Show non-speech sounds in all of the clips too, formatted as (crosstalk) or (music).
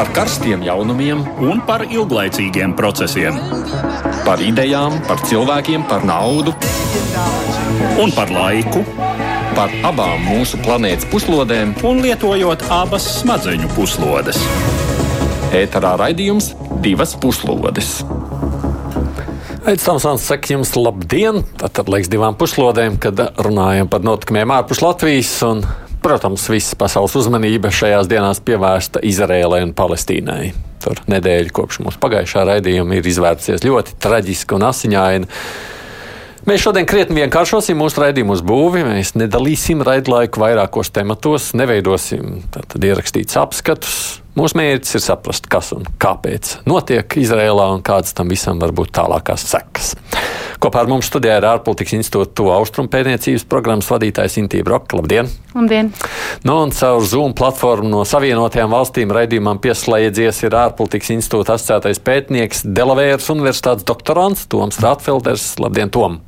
par karstiem jaunumiem un par ilglaicīgiem procesiem. Par idejām, par cilvēkiem, par naudu un par laiku. Par abām mūsu planētas puslodēm, un lietojot abas smadzeņu puslodes. ēterā raidījums divas puslodes. Aizsmeļamies, Tomsons, saka jums labdien! Tad laiks divām puslodēm, kad runājam par notikumiem ārpus Latvijas. Un, protams, visa pasaules uzmanība šajās dienās pievērsta Izrēlai un Palestīnai. Tur nedēļa kopš mūsu pagājušā raidījuma ir izvērsies ļoti traģiski un asiņaini. Mēs šodien krietni vienkāršosim mūsu raidījumu būvi. Mēs nedalīsim raidlaiku vairākos tematos, neveidosim tātad ierakstīts apskatus. Mūsu mērķis ir saprast, kas un kāpēc notiek Izrēlā un kādas tam visam var būt tālākās sekas. Kopā ar mums studijā ir ārpolitikas institūta to austrumu pētniecības programmas vadītājs Intīva Roka. Labdien! Labdien! Nu, un caur Zoom platformu no Savienotajām valstīm raidījumam pieslēdzies ir ārpolitikas institūta asociētais pētnieks Delavēras Universitātes doktorants Toms Ratfelders. Labdien, Tom!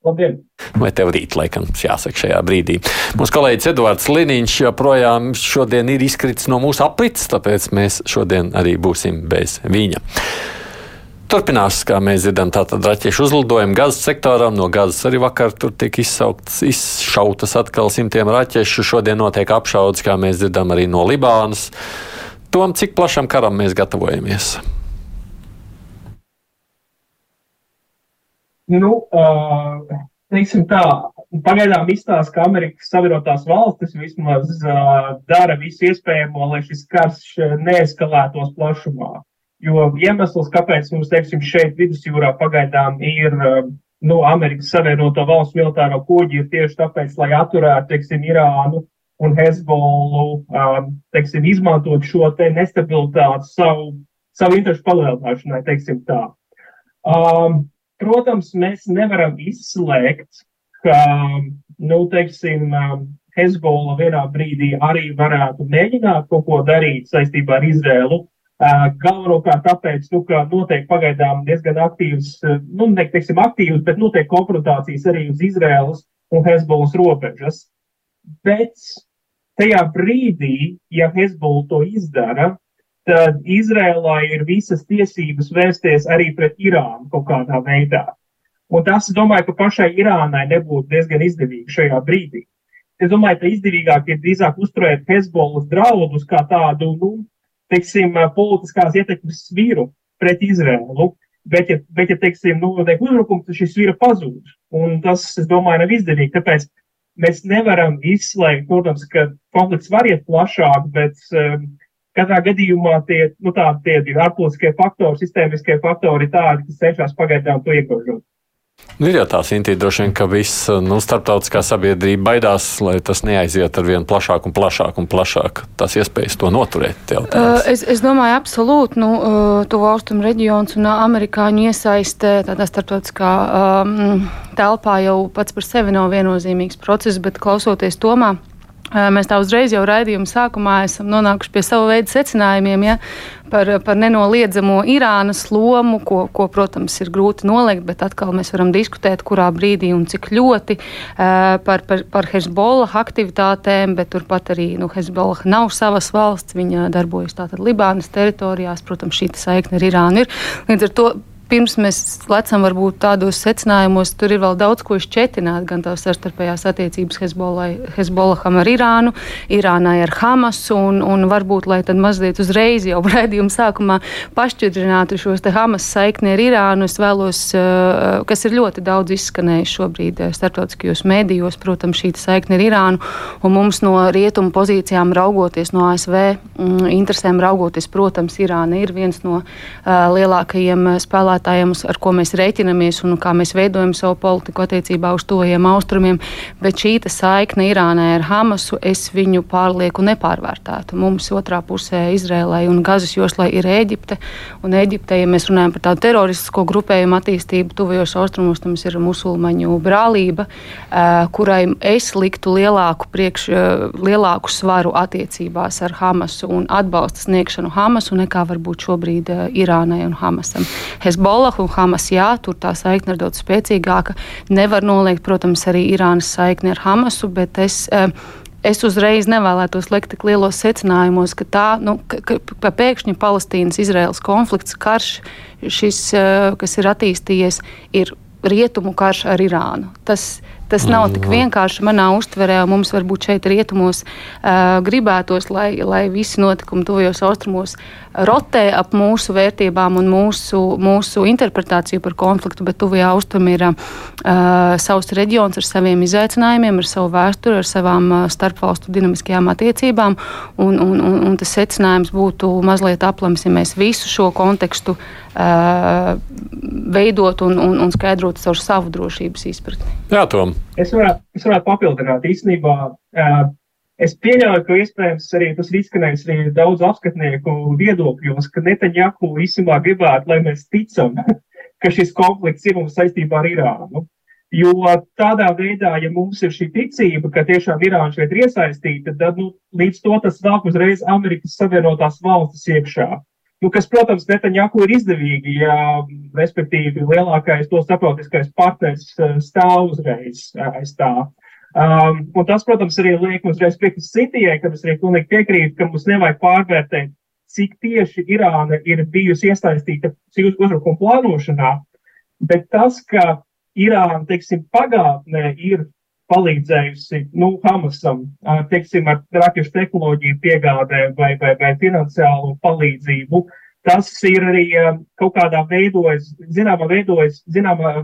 Labdien! Vai tev rīt, laikam, jāsaka šajā brīdī? Mūsu kolēģis Edvards Liniņš joprojām šodien ir izkritis no mūsu aprits, tāpēc mēs šodien arī būsim bez viņa. Turpinās, kā mēs dzirdam, tātad raķešu uzlidojumu Gazas sektoram. No Gazas arī vakar tur tika izsauktas, izšautas atkal simtiem raķešu. Šodien notiek apšaudas, kā mēs dzirdam, arī no Libānas. Tom, cik plašam karam mēs gatavojamies? Nu, uh, teiksim tā, pagaidām izstāsta, ka Amerikas Savienotās valstis vismaz uh, dara visu iespējamo, lai šis karš neeskalētos plašumā. Jo iemesls, kāpēc mums, teiksim, šeit vidusjūrā pagaidām ir uh, nu, Amerikas Savienoto valstu militāro kuģi, ir tieši tāpēc, lai atturētu, teiksim, Irānu un Hezbollu, um, teiksim, izmantot šo te nestabilitāti savu, savu interešu palielināšanai, teiksim tā. Um, Protams, mēs nevaram izslēgt, ka, nu, teiksim, Hezbollah vienā brīdī arī varētu mēģināt kaut ko darīt saistībā ar Izrēlu. Galvenokārt tāpēc, nu, ka notiek pagaidām diezgan aktīvas, nu, ne teiksim aktīvas, bet notiek konfrontācijas arī uz Izrēlas un Hezbollas robežas. Bet tajā brīdī, ja Hezbollah to izdara, tad Izrēlā ir visas tiesības vērsties arī pret Irānu kaut kādā veidā. Un tas, domāju, ka pašai Irānai nebūtu diezgan izdevīgi šajā brīdī. Es domāju, ka izdevīgāk ir drīzāk uzturēt Hezbollas draudus kā tādu, nu, teiksim, politiskās ietekmes svīru pret Izrēlu. Bet, ja, bet, ja teiksim, nu, notiek uzbrukums, tad šis svīra pazūd. Un tas, es domāju, nav izdevīgi. Tāpēc mēs nevaram izslēgt, protams, ka konflikts var iet plašāk, bet um, Katrā gadījumā tie, nu, tā, tie ārpolitiskie faktori, sistēmiskie faktori ir tādi, kas cenšas pagaidām to iegrožot. Nu, ir jau tā Sintīna, droši vien, ka viss nu, starptautiskā sabiedrība baidās, lai tas neaiziet ar vien plašāk un plašāk un plašāk. Tas iespējas to noturēt. Uh, es, es domāju, absolūti, nu, to austrumu reģions un amerikāņu iesaiste tādā starptautiskā um, telpā jau pats par sevi nav viennozīmīgs process, bet klausoties Tomā. Mēs tā uzreiz jau raidījuma sākumā esam nonākuši pie sava veida secinājumiem ja, par, par nenoliedzamo Irānas lomu, ko, ko, protams, ir grūti noliegt, bet atkal mēs varam diskutēt, kurā brīdī un cik ļoti par, par, par Hezbollah aktivitātēm, bet turpat arī nu, Hezbollah nav savas valsts, viņa darbojas tātad Libānas teritorijās, protams, šī saikne ar Irānu ir. Līdz ar to pirms mēs lecam varbūt tādos secinājumos, tur ir vēl daudz ko šķetināt, gan tās starptautējās attiecības Hezbollaham ar Irānu, Irānai ar Hamasu, un, un varbūt, lai tad mazliet uzreiz jau (laughs) raidījuma sākumā pašķidrinātu šos te Hamas saikni ar Irānu, es vēlos, eh, kas ir ļoti daudz izskanējis šobrīd eh, starptautiskajos mēdījos, protams, šī saikne ar Irānu, un mums no rietumu pozīcijām raugoties no ASV mm, interesēm raugoties, protams, Irāna ir viens no uh, lielākajiem spēlētājiem spēlētājiem, ar ko mēs rēķinamies un kā mēs veidojam savu politiku attiecībā uz tojiem austrumiem. Bet šī saikne Irānai ar Hamasu es viņu pārlieku nepārvērtētu. Mums otrā pusē Izrēlai un Gazas joslai ir Eģipte. Un Eģipte, ja mēs runājam par tādu teroristisko grupējumu attīstību, tuvajos austrumos, tam ir musulmaņu brālība, kurai es liktu lielāku, priekš, lielāku svaru attiecībās ar Hamasu un atbalsta sniegšanu Hamasu nekā varbūt šobrīd Irānai un Hamasam. Hezbollah Hezbollah un Hamas, jā, tur tā saikne ir daudz spēcīgāka. Nevar noliegt, protams, arī Irānas saikni ar Hamasu, bet es. Uh, es uzreiz nevēlētos likt tik lielos secinājumos, ka tā, nu, ka, ka, pēkšņi Palestīnas-Izraels konflikts, karš, šis, kas ir attīstījies, ir rietumu karš ar Irānu. Tas, Tas nav tik mm. vienkārši manā uztverē, un mums varbūt šeit rietumos uh, gribētos, lai, lai visi notikumi tuvajos austrumos rotē ap mūsu vērtībām un mūsu, mūsu interpretāciju par konfliktu, bet tuvajā austrumā ir uh, savs reģions ar saviem izaicinājumiem, ar savu vēsturi, ar savām uh, starpvalstu dinamiskajām attiecībām, un, un, un, un tas secinājums būtu mazliet aplams, ja mēs visu šo kontekstu uh, veidot un, un, un skaidrot caur savu drošības izpratni. Jā, Tom. Es varētu, es varētu papildināt īstenībā. Uh, es pieļauju, ka iespējams arī tas ir izskanējis arī daudz apskatnieku viedokļos, ka Netanjahu īstenībā gribētu, lai mēs ticam, (laughs) ka šis konflikts ir mums saistībā ar Irānu. Jo tādā veidā, ja mums ir šī ticība, ka tiešām Irāna šeit ir iesaistīta, tad nu, līdz to tas nāk uzreiz Amerikas Savienotās valstis iekšā. Nu, kas, protams, Netanjahu ir izdevīgi, ja respektīvi lielākais to starptautiskais partners eh, stāv uzreiz eh, aiz tā. Um, un tas, protams, arī liek mums uzreiz piekrist Citijai, kad es arī pilnīgi piekrītu, ka mums nevajag pārvērtēt, cik tieši Irāna ir bijusi iesaistīta uzbrukuma plānošanā, bet tas, ka Irāna, teiksim, pagātnē ir palīdzējusi nu, Hamasam, teiksim, ar rakešu tehnoloģiju piegādē vai, vai, vai finansiālu palīdzību. Tas ir arī kaut kādā veidojis, zināmā veidojis, zināmā,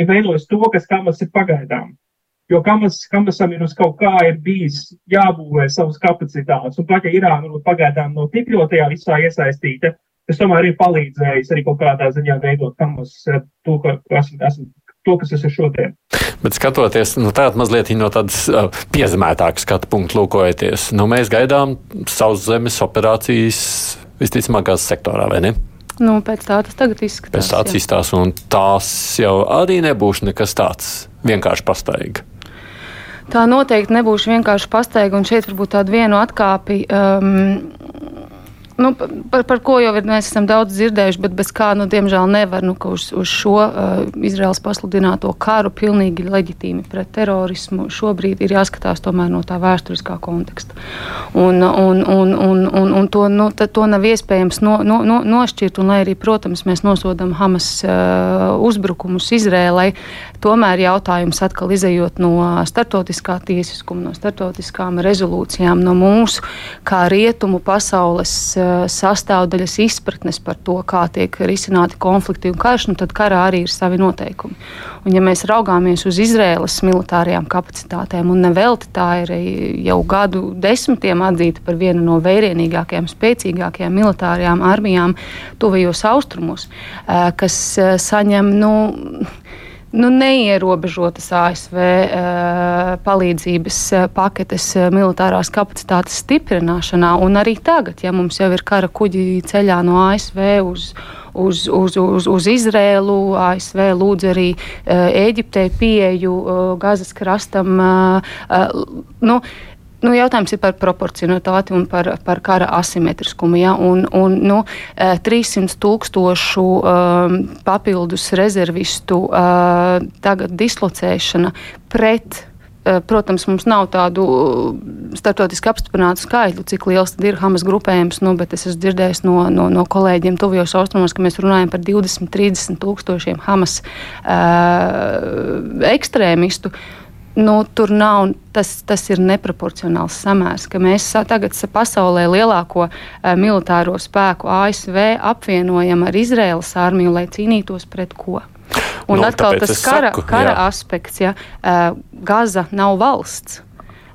ir veidojis to, kas Hamas ir pagaidām. Jo Hamas, Hamasam ir uz kaut kā ir bijis jābūvē savas kapacitātes, un pat ja Irāna pagaidām nav tik ļoti tajā visā iesaistīta, tas tomēr ir palīdzējis arī kaut kādā ziņā veidot Hamas to, esam to, kas es esmu šodien. Bet skatoties nu, tādā mazliet no tādas uh, piezemētākas skatu punkta, lūkojoties, nu, mēs gaidām savus zemes operācijas visticamāk gāzes sektorā, vai ne? Nu, pēc tā tas tagad izskatās. Pēc tāds izstāsta, un tās jau arī nebūs nekas tāds vienkārši pastaiga. Tā noteikti nebūs vienkārši pastaiga, un šeit varbūt tādu vienu atkāpi. Um, Nu, par, par ko jau ir, mēs esam daudz dzirdējuši, bet bez kā, nu, diemžēl, nevar nu, uz, uz šo uh, Izraels pasludināto karu pilnīgi leģitīmi pret terorismu. Šobrīd ir jāskatās tomēr no tā vēsturiskā konteksta. Un, un, un, un, un, un to, nu, to nav iespējams no, no, no, nošķirt. Un, lai arī, protams, mēs nosodām Hamas uh, uzbrukumus Izrēlai, tomēr jautājums atkal izējot no startautiskā tiesiskuma, no startautiskām rezolūcijām, no mūsu kā rietumu pasaules. Uh, sastāvdaļas izpratnes par to, kā tiek risināti konflikti un karš, nu tad karā arī ir savi noteikumi. Un, ja mēs raugāmies uz Izraēlas militārajām kapacitātēm, un nevelti tā ir jau gadu desmitiem atzīta par vienu no vērienīgākajām, spēcīgākajām militārajām armijām tuvajos austrumos, kas saņem. Nu, nu, neierobežotas ASV uh, palīdzības paketes militārās kapacitātes stiprināšanā. Un arī tagad, ja mums jau ir kara kuģi ceļā no ASV uz, uz, uz, uz, uz Izrēlu, ASV lūdz arī uh, Eģiptei pieeju uh, Gazas krastam. Uh, uh, nu, Nu, jautājums ir par proporcionalitāti un par, par kara asimetriskumu. Ja? Un, un, nu, 300 e, tūkstošu um, papildus rezervistu uh, tagad dislocēšana pret Protams, mums nav tādu starptautiski apstiprinātu skaitļu, cik liels ir Hamas grupējums, nu, bet es esmu dzirdējis no, no, no kolēģiem tuvajos austrumos, ka mēs runājam par 20, 30 tūkstošiem Hamas uh, ekstrēmistu. Uh, nu, tur nav, tas, tas ir neproporcionāls samērs, ka mēs tagad pasaulē lielāko uh, militāro spēku ASV apvienojam ar Izraēlas armiju, lai cīnītos pret ko. Un nu, atkal tas kara, saku, kara jā. aspekts, ja uh, Gaza nav valsts.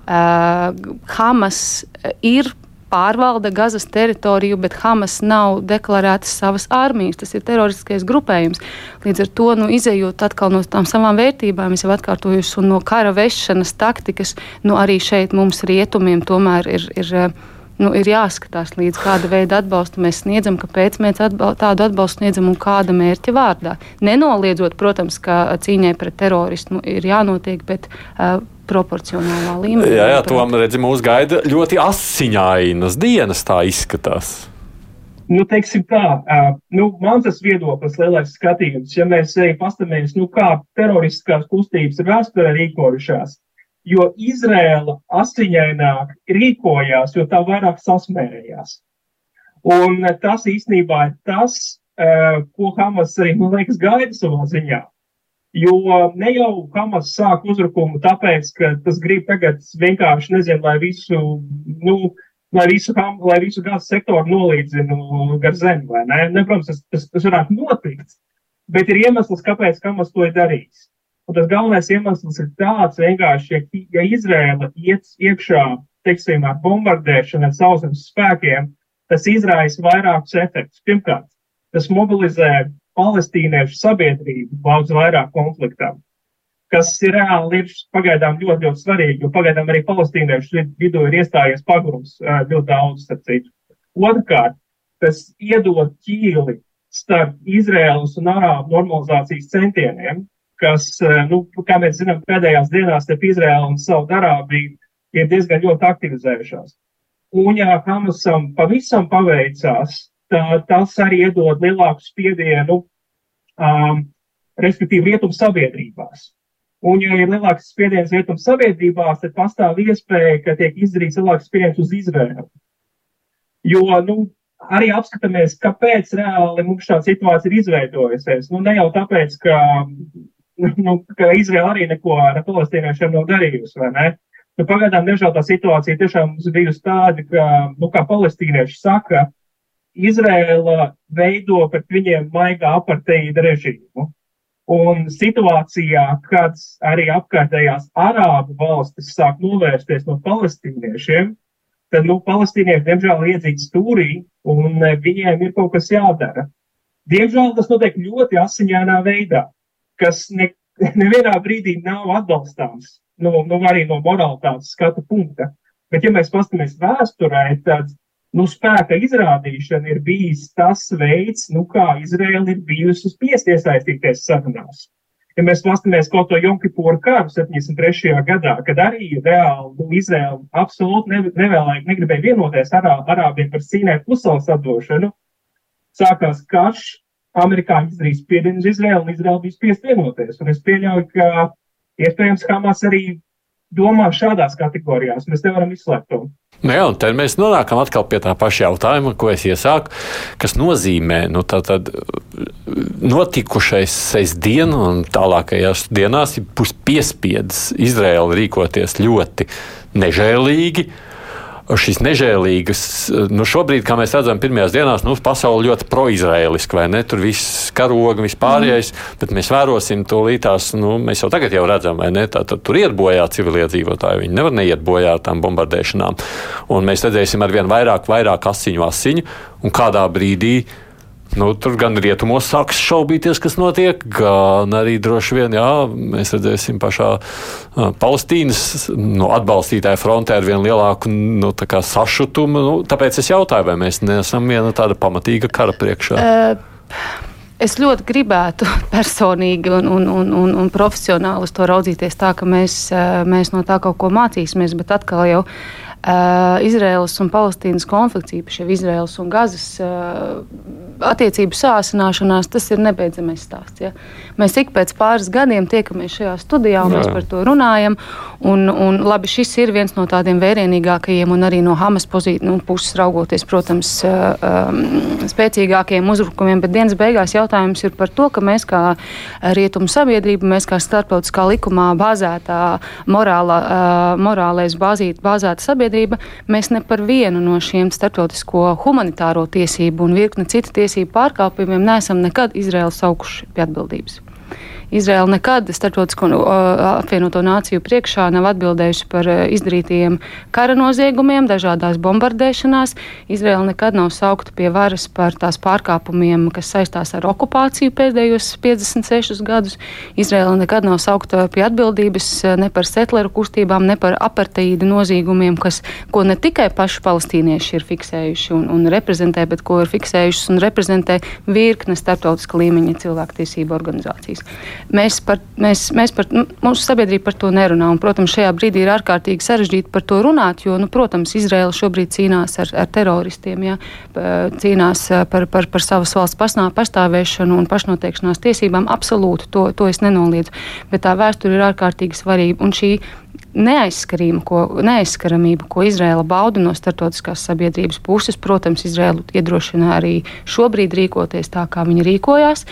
Uh, Hamas ir pārvalda Gazas teritoriju, bet Hamas nav deklarētas savas armijas. Tas ir teroristiskais grupējums. Līdz ar to, nu, izējot atkal no tām savām vērtībām, es jau atkārtoju, un no kara vešanas taktikas, nu, arī šeit mums rietumiem tomēr ir. ir nu, ir jāskatās, līdz kāda veida atbalstu mēs sniedzam, kāpēc mēs atbal tādu atbalstu sniedzam un kāda mērķa vārdā. Nenoliedzot, protams, ka cīņai pret terorismu ir jānotiek, bet uh, proporcionālā līmenī. Jā, jā tom redzi, mūs gaida ļoti asiņainas dienas, tā izskatās. Nu, teiksim tā, nu, man tas viedoklis, lielais skatījums, ja mēs arī pastamies, nu, kā teroristiskās kustības ir vēsturē rīkojušās, jo Izrēla asiņaināk rīkojās, jo tā vairāk sasmērējās. Un tas īstenībā ir tas, ko Hamas arī, man liekas, gaida savā ziņā. Jo ne jau Hamas sāk uzbrukumu tāpēc, ka tas grib tagad vienkārši, nezinu, lai visu, nu, lai visu, lai visu gāzes sektoru nolīdzinu gar zemi, vai ne? ne protams, tas, tas, tas varētu notikt, bet ir iemesls, kāpēc Hamas to ir darījis. Un tas galvenais iemesls ir tāds vienkārši, ja, ja Izrēla iet iekšā, teiksim, ar bombardēšanu, ar sauszemes spēkiem, tas izraisa vairākus efektus. Pirmkārt, tas mobilizē palestīniešu sabiedrību daudz vairāk konfliktam, kas ir reāli ir pagaidām ļoti, ļoti svarīgi, jo pagaidām arī palestīniešu vidū ir iestājies pagurums ļoti daudz, starp citu. Otrkārt, tas iedod ķīli starp Izraēlas un Arābu normalizācijas centieniem, kas, nu, kā mēs zinām, pēdējās dienās starp Izraēlu un Saudarābiju ir diezgan ļoti aktivizējušās. Un, ja Hamasam pavisam paveicās tas arī iedod lielāku spiedienu, um, respektīvi, rietumu sabiedrībās. Un, ja ir lielāks spiediens rietumu sabiedrībās, tad pastāv iespēja, ka tiek izdarīts lielāks spiediens uz Izraēlu. Jo, nu, arī apskatāmies, kāpēc reāli mums šāda situācija ir izveidojusies. Nu, ne jau tāpēc, ka, nu, ka Izraela arī neko ar palestīniešiem nav darījusi, vai ne? Nu, pagaidām, diemžēl, tā situācija tiešām mums bijusi tāda, ka, nu, kā palestīnieši saka, Izrēla veido pret viņiem maigā aparteīda režīmu. Un situācijā, kad arī apkārtējās arābu valstis sāk novērsties no palestīniešiem, tad, nu, palestīnieši, diemžēl, iedzīt stūrī, un e, viņiem ir kaut kas jādara. Diemžēl tas notiek ļoti asiņainā veidā, kas ne, nevienā brīdī nav atbalstāms, nu, nu arī no moralitātes skatu punkta. Bet, ja mēs paskatāmies vēsturē, tad nu, spēka izrādīšana ir bijis tas veids, nu, kā Izraela ir bijusi spiest iesaistīties sarunās. Ja mēs paskatāmies kaut to Jonkipūru karu 73. gadā, kad arī reāli nu, Izraela absolūti ne, nevēlēja, negribēja vienoties ar arābiem par Sīnai pussalas atdošanu, sākās karš, amerikāņi izdarīja spiedienu uz Izraelu, un Izraela bija spiest vienoties. Un es pieļauju, ka iespējams Hamas arī domā šādās kategorijās. Mēs nevaram izslēgt to. Nu jā, un tad mēs nonākam atkal pie tā paša jautājuma, ko es iesāku, kas nozīmē nu, tātad, notikušais sestdienu un tālākajās dienās būs piespiedis Izraēlu rīkoties ļoti nežēlīgi šīs nežēlīgas, nu šobrīd, kā mēs redzam, pirmajās dienās, nu, pasauli ļoti proizraēliski, vai ne? Tur viss karoga, viss pārējais, mm. bet mēs vērosim to lītās, nu, mēs jau tagad jau redzam, vai ne? Tā, tad tur iet bojā civiliedzīvotāji, viņi nevar neiet bojā tām bombardēšanām. Un mēs redzēsim ar vien vairāk, vairāk asiņu asiņu, un kādā brīdī Nu, tur gan rietumos sāks šaubīties, kas notiek, gan arī droši vien, jā, mēs redzēsim pašā Palestīnas nu, atbalstītāja frontē ar vien lielāku nu, sašutumu. Nu, tāpēc es jautāju, vai mēs neesam viena tāda pamatīga kara priekšā. Uh. Es ļoti gribētu (laughs) personīgi un, un, un, un, un profesionāli uz to raudzīties tā, ka mēs, mēs no tā kaut ko mācīsimies, bet atkal jau uh, Izraēlas un Palestīnas konflikts, īpaši Izraēlas un Gazas uh, attiecību sāsināšanās, tas ir nebeidzamais stāsts. Ja? Mēs ik pēc pāris gadiem tiekamies šajā studijā un Jā. mēs par to runājam. Un, un, labi, šis ir viens no tādiem vērienīgākajiem un arī no Hamas pozīcijas nu, puses raugoties, protams, um, spēcīgākiem uzbrukumiem, bet dienas beigās jautājums ir par to, ka mēs kā rietumu sabiedrība, mēs kā starptautiskā likumā bāzētā morāla, uh, morālais bāzīt, bāzēta sabiedrība, mēs ne par vienu no šiem starptautisko humanitāro tiesību un virkni citu tiesību tiesību pārkāpumiem neesam nekad Izraēlu saukuši pie atbildības. Izraela nekad starptautisko apvienoto nāciju priekšā nav atbildējusi par izdarītajiem kara noziegumiem, dažādās bombardēšanās. Izraela nekad nav saukta pie varas par tās pārkāpumiem, kas saistās ar okupāciju pēdējos 56 gadus. Izraela nekad nav saukta pie atbildības ne par setleru kustībām, ne par aparteīdu nozīgumiem, kas, ko ne tikai paši palestīnieši ir fiksējuši un, un reprezentē, bet ko ir fiksējušas un reprezentē virkne starptautiska līmeņa cilvēktiesību organizācijas. Mēs par, mēs, mēs par, nu, mūsu sabiedrība par to nerunā. Un, protams, šajā brīdī ir ārkārtīgi sarežģīti par to runāt, jo, nu, protams, Izraela šobrīd cīnās ar, ar teroristiem, ja, cīnās par, par, par savas valsts pasnā, pastāvēšanu un pašnoteikšanās tiesībām. Absolūti to, to es nenoliedzu. Bet tā vēsture ir ārkārtīgi svarīga. Un šī neaizskaramību, ko, neaizskaramību, ko Izraela bauda no starptautiskās sabiedrības puses. Protams, Izraela iedrošina arī šobrīd rīkoties tā, kā viņi rīkojās.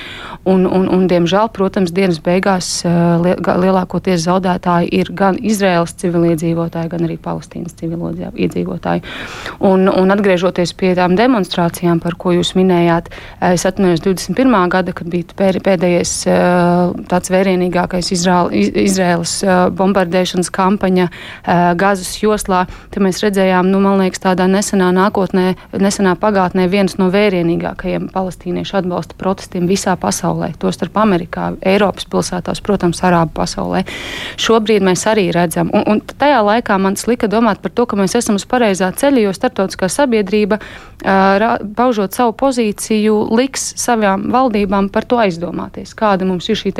Un, un, un, diemžēl, protams, dienas beigās lielākoties zaudētāji ir gan Izraels civiliedzīvotāji, gan arī Palestīnas civiliedzīvotāji. Un, un atgriežoties pie tām demonstrācijām, par ko jūs minējāt, es atceros 21. gada, kad bija pēdējais tāds vērienīgākais Izraēlas bombardēšanas kampaņas kampaņa Gazas joslā, tad mēs redzējām, nu, man liekas, tādā nesenā nākotnē, nesenā pagātnē viens no vērienīgākajiem palestīniešu atbalsta protestiem visā pasaulē, tostarp Amerikā, Eiropas pilsētās, protams, Arābu pasaulē. Šobrīd mēs arī redzam, un, un tajā laikā man tas lika domāt par to, ka mēs esam uz pareizā ceļa, jo starptautiskā sabiedrība, paužot savu pozīciju, liks savām valdībām par to aizdomāties, kāda mums ir šī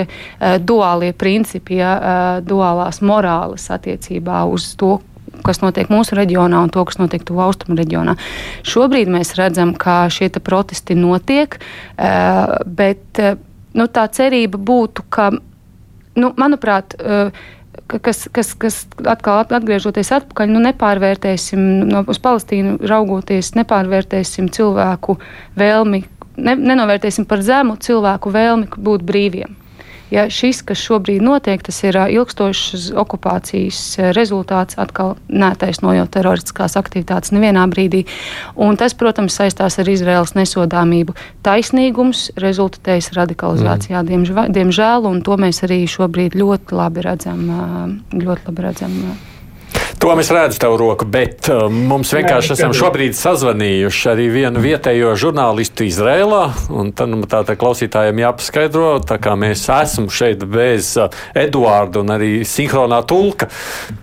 duālie principi, ja, duālās morāles attiecībā uz to, kas notiek mūsu reģionā un to, kas notiek tuvu austrumu reģionā. Šobrīd mēs redzam, ka šie protesti notiek, eh, bet eh, nu, tā cerība būtu, ka, nu, manuprāt, eh, kas, kas, kas atkal atgriežoties atpakaļ, nu, nepārvērtēsim no, uz Palestīnu raugoties, nepārvērtēsim cilvēku vēlmi, ne, nenovērtēsim par zemu cilvēku vēlmi būt brīviem ja šis, kas šobrīd notiek, tas ir ilgstošas okupācijas rezultāts, atkal netaisnojot teroristiskās aktivitātes nevienā brīdī. Un tas, protams, saistās ar Izraels nesodāmību. Taisnīgums rezultatējas radikalizācijā, mm. diemžēl, un to mēs arī šobrīd ļoti labi redzam. Ļoti labi redzam To mēs redzam, tev roku, bet uh, mums vienkārši Nē, esam šobrīd sazvanījuši arī vienu vietējo žurnālistu Izrēlā. Tad nu, tā, tā klausītājiem jāpaskaidro, tā kā mēs esam šeit bez uh, Eduarda un arī sinhronā tulka,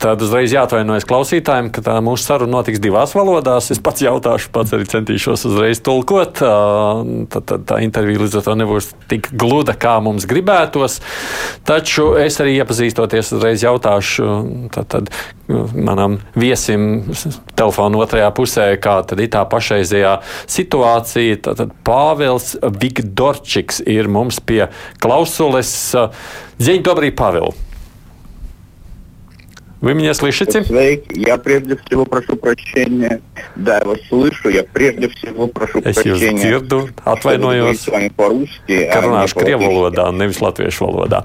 tad uzreiz jāatvainojas klausītājiem, ka tā mūsu saruna notiks divās valodās. Es pats jautāšu, pats arī centīšos uzreiz tulkot. Uh, tad, tad tā intervija līdz ar to nebūs tik gluda, kā mums gribētos. Taču es arī iepazīstoties uzreiz jautāšu. Tad, tad, manam viesim telefona otrajā pusē, kā tad ir tā pašreizējā situācija. Tad Pāvils Vigdorčiks ir mums pie klausules. День добрый, Павел. Вы меня слышите? Я прежде всего прошу прощения. Да, я вас слышу. Я прежде всего прошу es прощения. Es jūs dzirdu, atvainojos, ka runāšu krievu valodā, nevis latviešu valodā.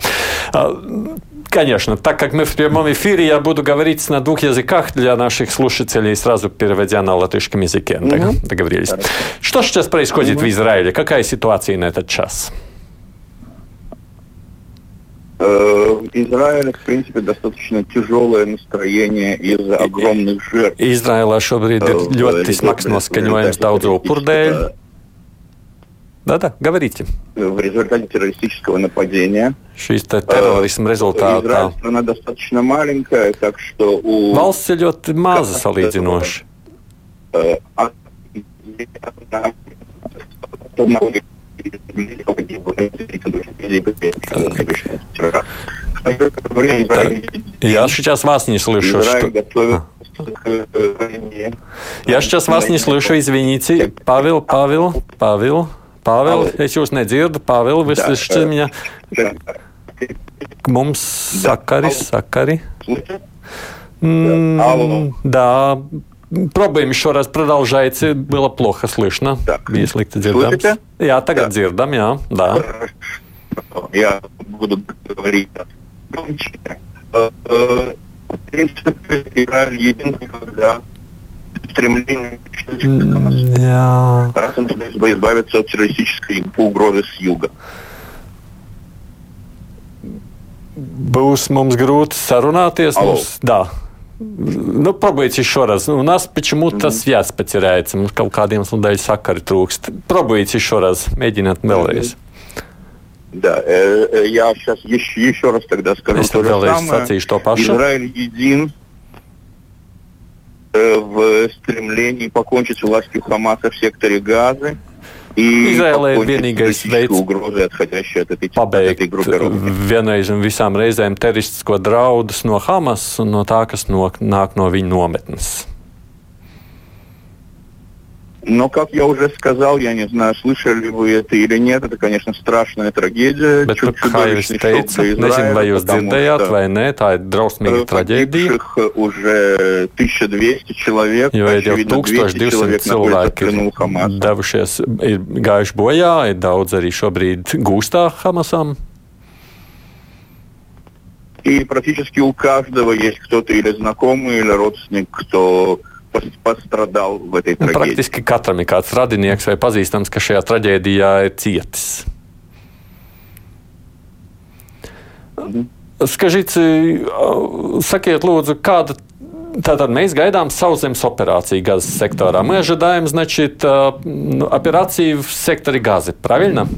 Uh, Конечно, так как мы в прямом эфире, я буду говорить на двух языках для наших слушателей, сразу переводя на латышском языке. Mm-hmm. Договорились. Хорошо. Что сейчас происходит mm-hmm. в Израиле? Какая ситуация на этот час? В Израиле, в принципе, достаточно тяжелое настроение из-за огромных жертв. Izraēlā šobrīd ir ļoti smags noskaņojums daudzu upuru dēļ. Да-да, говорите. В результате террористического нападения. Šīs te terorisma rezultātā. Страна достаточно маленькая, так что у... Valsts ir ļoti maza salīdzinoši. Я сейчас вас не слышу. Что... Я сейчас вас не слышу, извините. Павел, Павел, Павел. Pāvils, es jūs nedzirdu. Pāvils, слышите меня? Mums sakari, sakari. М, да, Проблемы еще раз продолжайте. Было плохо слышно. Так. Если дзирдам. Я тогда да. дзирдам, я. Да. Я буду говорить громче. В принципе, Израиль единственный, когда стремление Jā. Esam избавиться от террористической угрозы с юга. Būs mums grūti sarunāties. Mums, да. Ну, пробуйте еще раз. У нас почему-то mm-hmm. связь потеряется. Mums kaut kādiem dēļ sakari trūkst. Пробуйте еще раз. Mēģiniet vēlreiz. Да, э, э, я сейчас еще, еще раз тогда скажу es то же самое. To pašu. Израиль един, Э, в стремлении покончить с властью Хамаса в секторе Газы. Izraēlē ir vienīgais veids, kā pabeigt vienreiz un visām reizēm teroristisko draudus no Hamas un no tā, kas no, nāk no viņu nometnes. Но, как я уже сказал, я не знаю, слышали вы это или нет, это, конечно, страшная трагедия. Bet, Чуть, kā jūs teicat, nezinu, vai jūs dzirdējāt vai nē, tā ir drausmīga traģēdija. уже 1200 человек, jo ir jau 1200 cilvēki devušies, ir gājuši bojā, ir daudz arī šobrīd gūstā Hamasam. И практически у каждого есть кто-то или знакомый, или родственник, кто постradал в этой nu, трагедии. Praktiski katram ir kāds radinieks vai pazīstams, kas šajā traģēdijā ir cietis. Mhm. Скажите, sakiet, lūdzu, kāda Tātad mēs gaidām sauszemes операции газа сектора. Мы ожидаем, значит, операции в секторе газа. Правильно?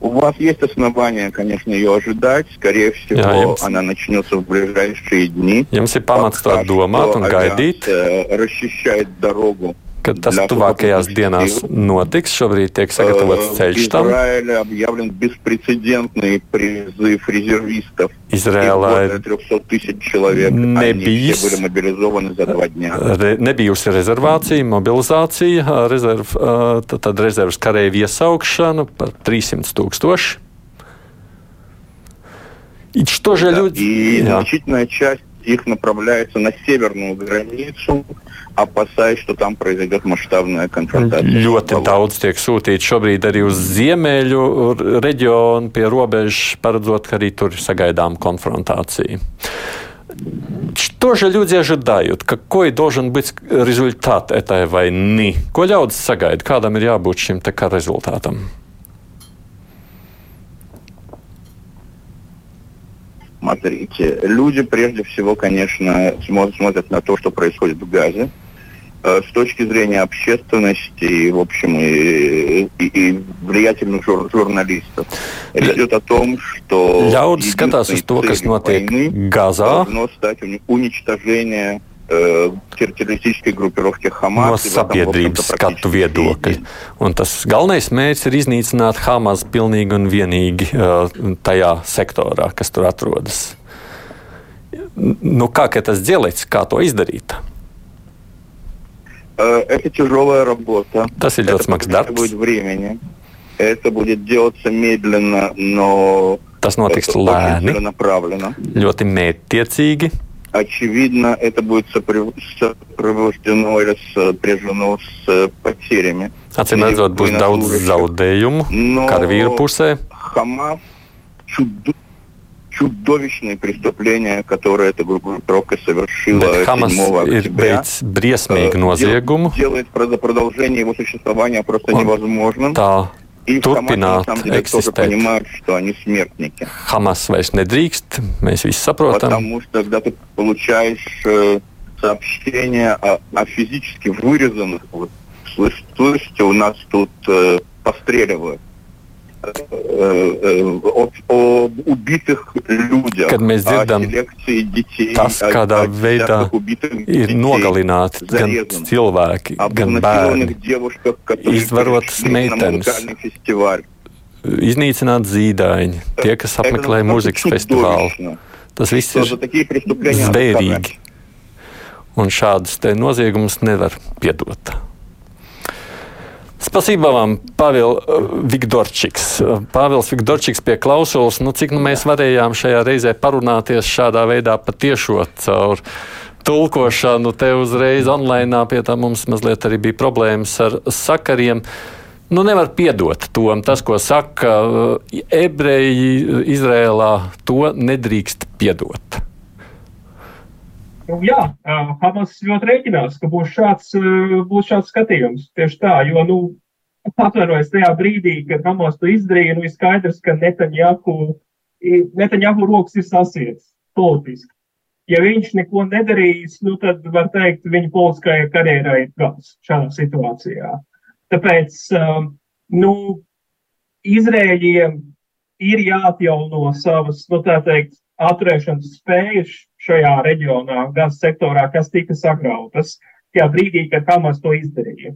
У вас есть основания, конечно, ее ожидать. Скорее всего, Jā, jums... она начнется в ближайшие дни. Jums ir pamats to domāt un gaidīt. Расчищает дорогу ka tas tuvākajās dienās notiks. Šobrīd tiek sagatavots ceļš tam. Izrēlā nebijis, re, nebijusi rezervācija, mobilizācija, rezerv, tad, tad rezervas karēju iesaukšana par 300 tūkstoši. Что же да, люди... И да. значительная часть их направляется на северную границу, опасаясь, что там произойдет масштабная konfrontācija. Ļoti daudz tiek sūtīts šobrīd arī uz ziemeļu reģionu pie robežas, paredzot, ka arī tur sagaidām конфронтации. Что же люди ожидают? Какой должен быть результат этой войны? Ko ļaudis sagaida? Kādam ir jābūt šim te kā rezultātam? Смотрите, люди прежде всего, конечно, смотрят на то, что происходит в Газе. Э, с точки зрения общественности и, в общем, и, и, и влиятельных жур, журналистов. Речь идет о том, что Ļaudis skatās uz to, kas notiek Gazā. Должно стать уничтожение э, terroristiskai grupirovkai Hamas. No sabiedrības skatu viedokļa. Un tas galvenais mērķis ir iznīcināt Hamas pilnīgi un vienīgi uh, tajā sektorā, kas tur atrodas. Nu, kā tas делается, kā to izdarīt? Это тяжелая работа. Tas ir ļoti smags darbs. Будет времени. Это будет делаться медленно, но Tas notiks lēni, ļoti mērķtiecīgi. Очевидно, это будет сопровождено или сопряжено с потерями. Acīm redzot, būs daudz zaudējumu karavīru pusē. Хамас чудо чудовищные преступления, которые эта группировка совершила Bet Hamas 7 октября, briesmīgu noziegumu. Делает продолжение его существования просто невозможным. Tā turpināt eksistēt. Понимают, что они смертники. Hamas vairs nedrīkst, mēs visi saprotam. Потому что, когда ты получаешь э, сообщение о, о физически вырезанных, вот, слышите, у нас тут э, постреливают. o, o ubitых людях, kad mēs dzirdam, детей, tas, kādā veidā ir nogalināti gan cilvēki, gan bērni, izvarotas meitenes, iznīcināt zīdaiņi, tie, kas apmeklē muzikas festivālu. Tas viss ir zvērīgi. Un šādus noziegumus nevar piedot. Spasībā вам, Pāvils Vigdorčiks. Pāvils Vigdorčiks pie klausulas, nu, cik nu mēs varējām šajā reizē parunāties šādā veidā patiešot caur tulkošanu. Te uzreiz online pie tā mums mazliet arī bija problēmas ar sakariem. Nu, nevar piedot to. Tas, ko saka ebreji Izrēlā, to nedrīkst piedot. Nu, jā, Hamas ļoti rēķinās, ka būs šāds, būs šāds skatījums. Tieši tā, jo, nu, atvainojas tajā brīdī, kad Hamas to izdarīja, nu, ir skaidrs, ka Netanjahu, Netanjahu rokas ir sasietas politiski. Ja viņš neko nedarīs, nu, tad var teikt, viņa politiskajai karjerai ir gals šādā situācijā. Tāpēc, nu, Izrēļiem ir jāatjauno savas, nu, tā teikt, atturēšanas spējas šajā reģionā, gazas sektorā, kas tika sagrautas tajā brīdī, kad Hamas to izdarīja.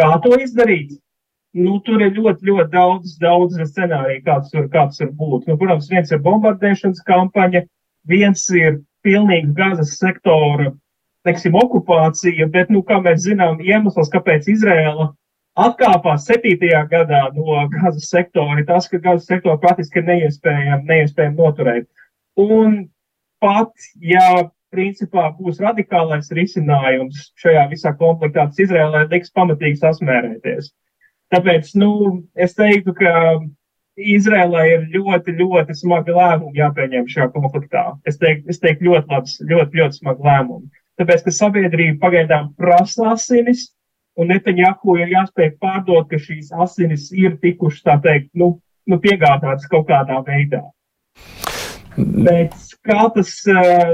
Kā to izdarīt? Nu, tur ir ļoti, ļoti daudz, daudz scenāriju, kāds tur, kāds var būt. Nu, protams, viens ir bombardēšanas kampaņa, viens ir pilnīgi gazas sektora teiksim, okupācija, bet, nu, kā mēs zinām, iemesls, kāpēc Izrēla atkāpās 7. gadā no gazas sektora, ir tas, ka gazas sektoru praktiski ir neiespējami, neiespējami noturēt. Un pat, ja principā būs radikālais risinājums šajā visā konfliktā, tas Izrēlē liks pamatīgi sasmērēties. Tāpēc, nu, es teiktu, ka Izrēlā ir ļoti, ļoti smagi lēmumi jāpieņem šajā konfliktā. Es teiktu, es teiktu ļoti labs, ļoti, ļoti smagi lēmumi. Tāpēc, ka sabiedrība pagaidām prasa asinis, un Netanjahu ir jāspēj pārdot, ka šīs asinis ir tikušas, tā teikt, nu, nu piegādātas kaut kādā veidā. Bet kā tas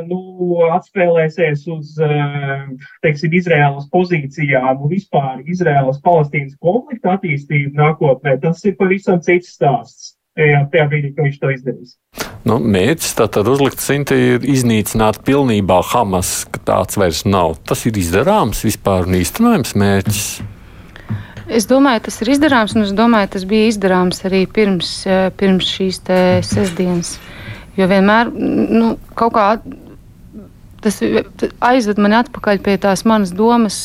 nu, atspēlēsies uz teiksim, Izraēlas pozīcijām un vispār Izraēlas-Palestīnas konflikta attīstību nākotnē, tas ir pavisam cits stāsts. Jā, tajā brīdī, kad viņš to izdarīs. Nu, mērķis tātad uzlikt cinti ir iznīcināt pilnībā Hamas, ka tāds vairs nav. Tas ir izdarāms vispār un īstenojams mērķis. Es domāju, tas ir izdarāms, un es domāju, tas bija izdarāms arī pirms, pirms šīs sestdienas. Jo vienmēr nu, kaut kā tas aizved mani atpakaļ pie tās manas domas.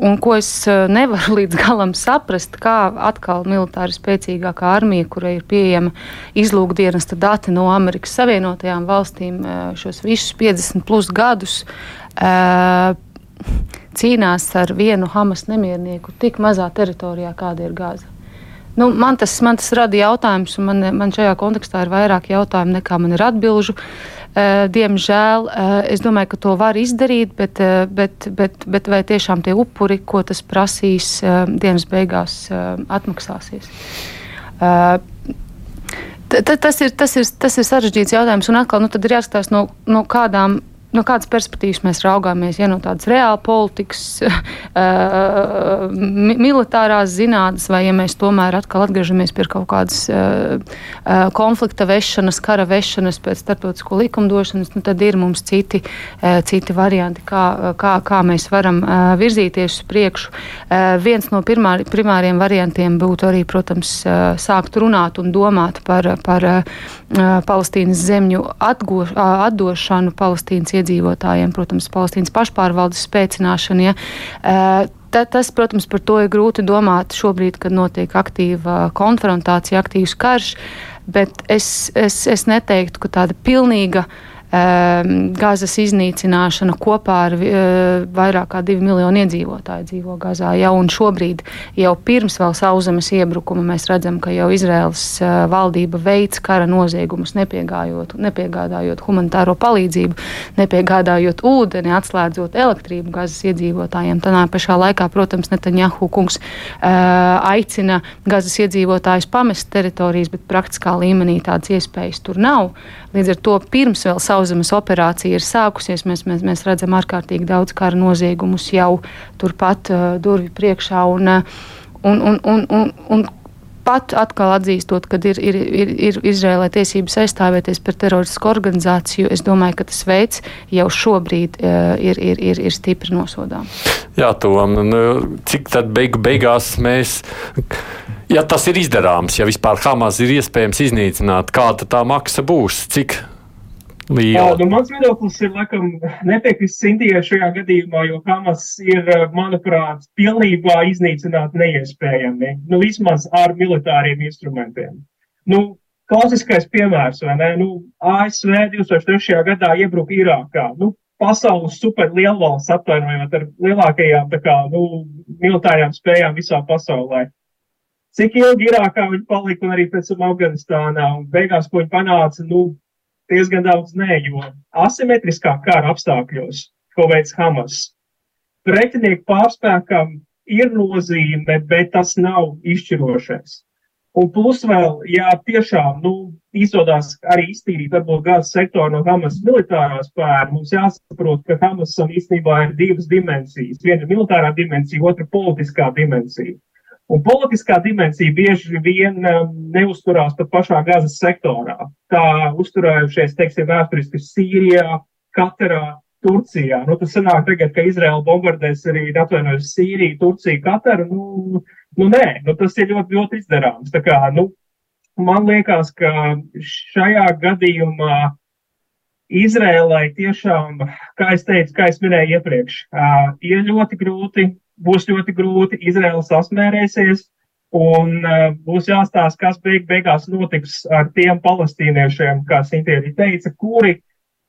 Un ko es nevaru (laughs) līdz galam saprast, kā atkal militāri spēcīgākā armija, kurai ir pieejama izlūkdienesta dati no Amerikas Savienotajām valstīm, šos visus 50 plus gadus cīnās ar vienu Hamas nemiernieku tik mazā teritorijā, kāda ir Gāza. Nu, man, tas, man tas rada jautājumus, un man, man šajā kontekstā ir vairāk jautājumu nekā man ir atbilžu. Uh, diemžēl uh, es domāju, ka to var izdarīt, bet, uh, bet, bet, bet vai tiešām tie upuri, ko tas prasīs, dienas beigās atmaksāsies? Uh, Tas ir, tas, ir, tas ir sarežģīts jautājums, un atkal nu, ir jāskatās no, no kādām no kādas perspektīvas mēs raugāmies, ja no tādas reāla politikas, (laughs) uh, militārās zinātnes, vai ja mēs tomēr atkal atgriežamies pie kaut kādas uh, uh, konflikta vešanas, kara vešanas pēc starptautisko likumdošanas, nu, tad ir mums citi, uh, citi varianti, kā, kā, kā mēs varam uh, virzīties uz priekšu. Uh, viens no pirmā, primāriem variantiem būtu arī, protams, uh, sākt runāt un domāt par, par uh, Palestīnas zemļu atgo, uh, atdošanu Palestīnas iedzīvotājiem, protams, Palestīnas pašpārvaldes spēcināšana. Ja, Ta, tas, protams, par to ir grūti domāt šobrīd, kad notiek aktīva konfrontācija, aktīvs karš, bet es, es, es neteiktu, ka tāda pilnīga uh, Ehm, Gazas iznīcināšana kopā ar eh, vairāk kā divu miljonu iedzīvotāju dzīvo Gazā. Jau šobrīd, jau pirms vēl sauszemes iebrukuma, mēs redzam, ka jau Izraels eh, valdība veids kara noziegumus, nepiegādājot humanitāro palīdzību, nepiegādājot ūdeni, atslēdzot elektrību Gazas iedzīvotājiem. Tādā pašā laikā, protams, Netanjahu kungs eh, aicina Gazas iedzīvotājus pamest teritorijas, bet praktiskā līmenī tādas iespējas tur nav. Līdz ar to pirms vēl sauszemes operācija ir sākusies, mēs, mēs, mēs redzam ārkārtīgi daudz kara noziegumus jau turpat uh, durvju priekšā. Un, uh, un, un, un, un, un pat atkal atzīstot, ka ir, ir, ir, ir Izrēlē tiesības aizstāvēties par teroristisku organizāciju, es domāju, ka tas veids jau šobrīd uh, ir, ir, ir, ir stipri nosodām. Jā, Tom, nu, cik tad beigu beigās mēs ja tas ir izdarāms, ja vispār Hamas ir iespējams iznīcināt, kāda tā maksa būs, cik liela? Nu, mans viedoklis ir, laikam, nepiekrist Sintijai šajā gadījumā, jo Hamas ir, manuprāt, pilnībā iznīcināt neiespējami, nu, vismaz ar militāriem instrumentiem. Nu, klasiskais piemērs, vai ne? Nu, ASV 2003. gadā iebruka Irākā. Nu, pasaules superlielvalsts apvainojot ar lielākajām, kā, nu, militārajām spējām visā pasaulē cik ilgi Irākā viņi palika un arī pēc tam Afganistānā. Un beigās, ko viņi panāca, nu, diezgan daudz nē, jo asimetriskā kara apstākļos, ko veids Hamas, pretinieku pārspēkam ir nozīme, bet tas nav izšķirošais. Un plus vēl, ja tiešām, nu, izdodas arī iztīrīt varbūt gāzes sektoru no Hamas militārā spēra, mums jāsaprot, ka Hamasam īstenībā ir divas dimensijas. Viena militārā dimensija, otra politiskā dimensija. Un politiskā dimensija bieži vien um, neusturās pat pašā gazas sektorā. Tā uzturējušies, teiksim, vēsturiski Sīrijā, Katarā, Turcijā. Nu, tas sanāk tagad, ka Izraela bombardēs arī atvainojas Sīriju, Turciju, Kataru. Nu, nu nē, nu, tas ir ļoti, ļoti izdarāms. Tā kā, nu, man liekas, ka šajā gadījumā Izrēlai tiešām, kā es teicu, kā es minēju iepriekš, ir ļoti grūti, būs ļoti grūti, Izraela sasmērēsies, un būs jāstāsta, kas beig beigās notiks ar tiem palestīniešiem, kā Sintīri teica, kuri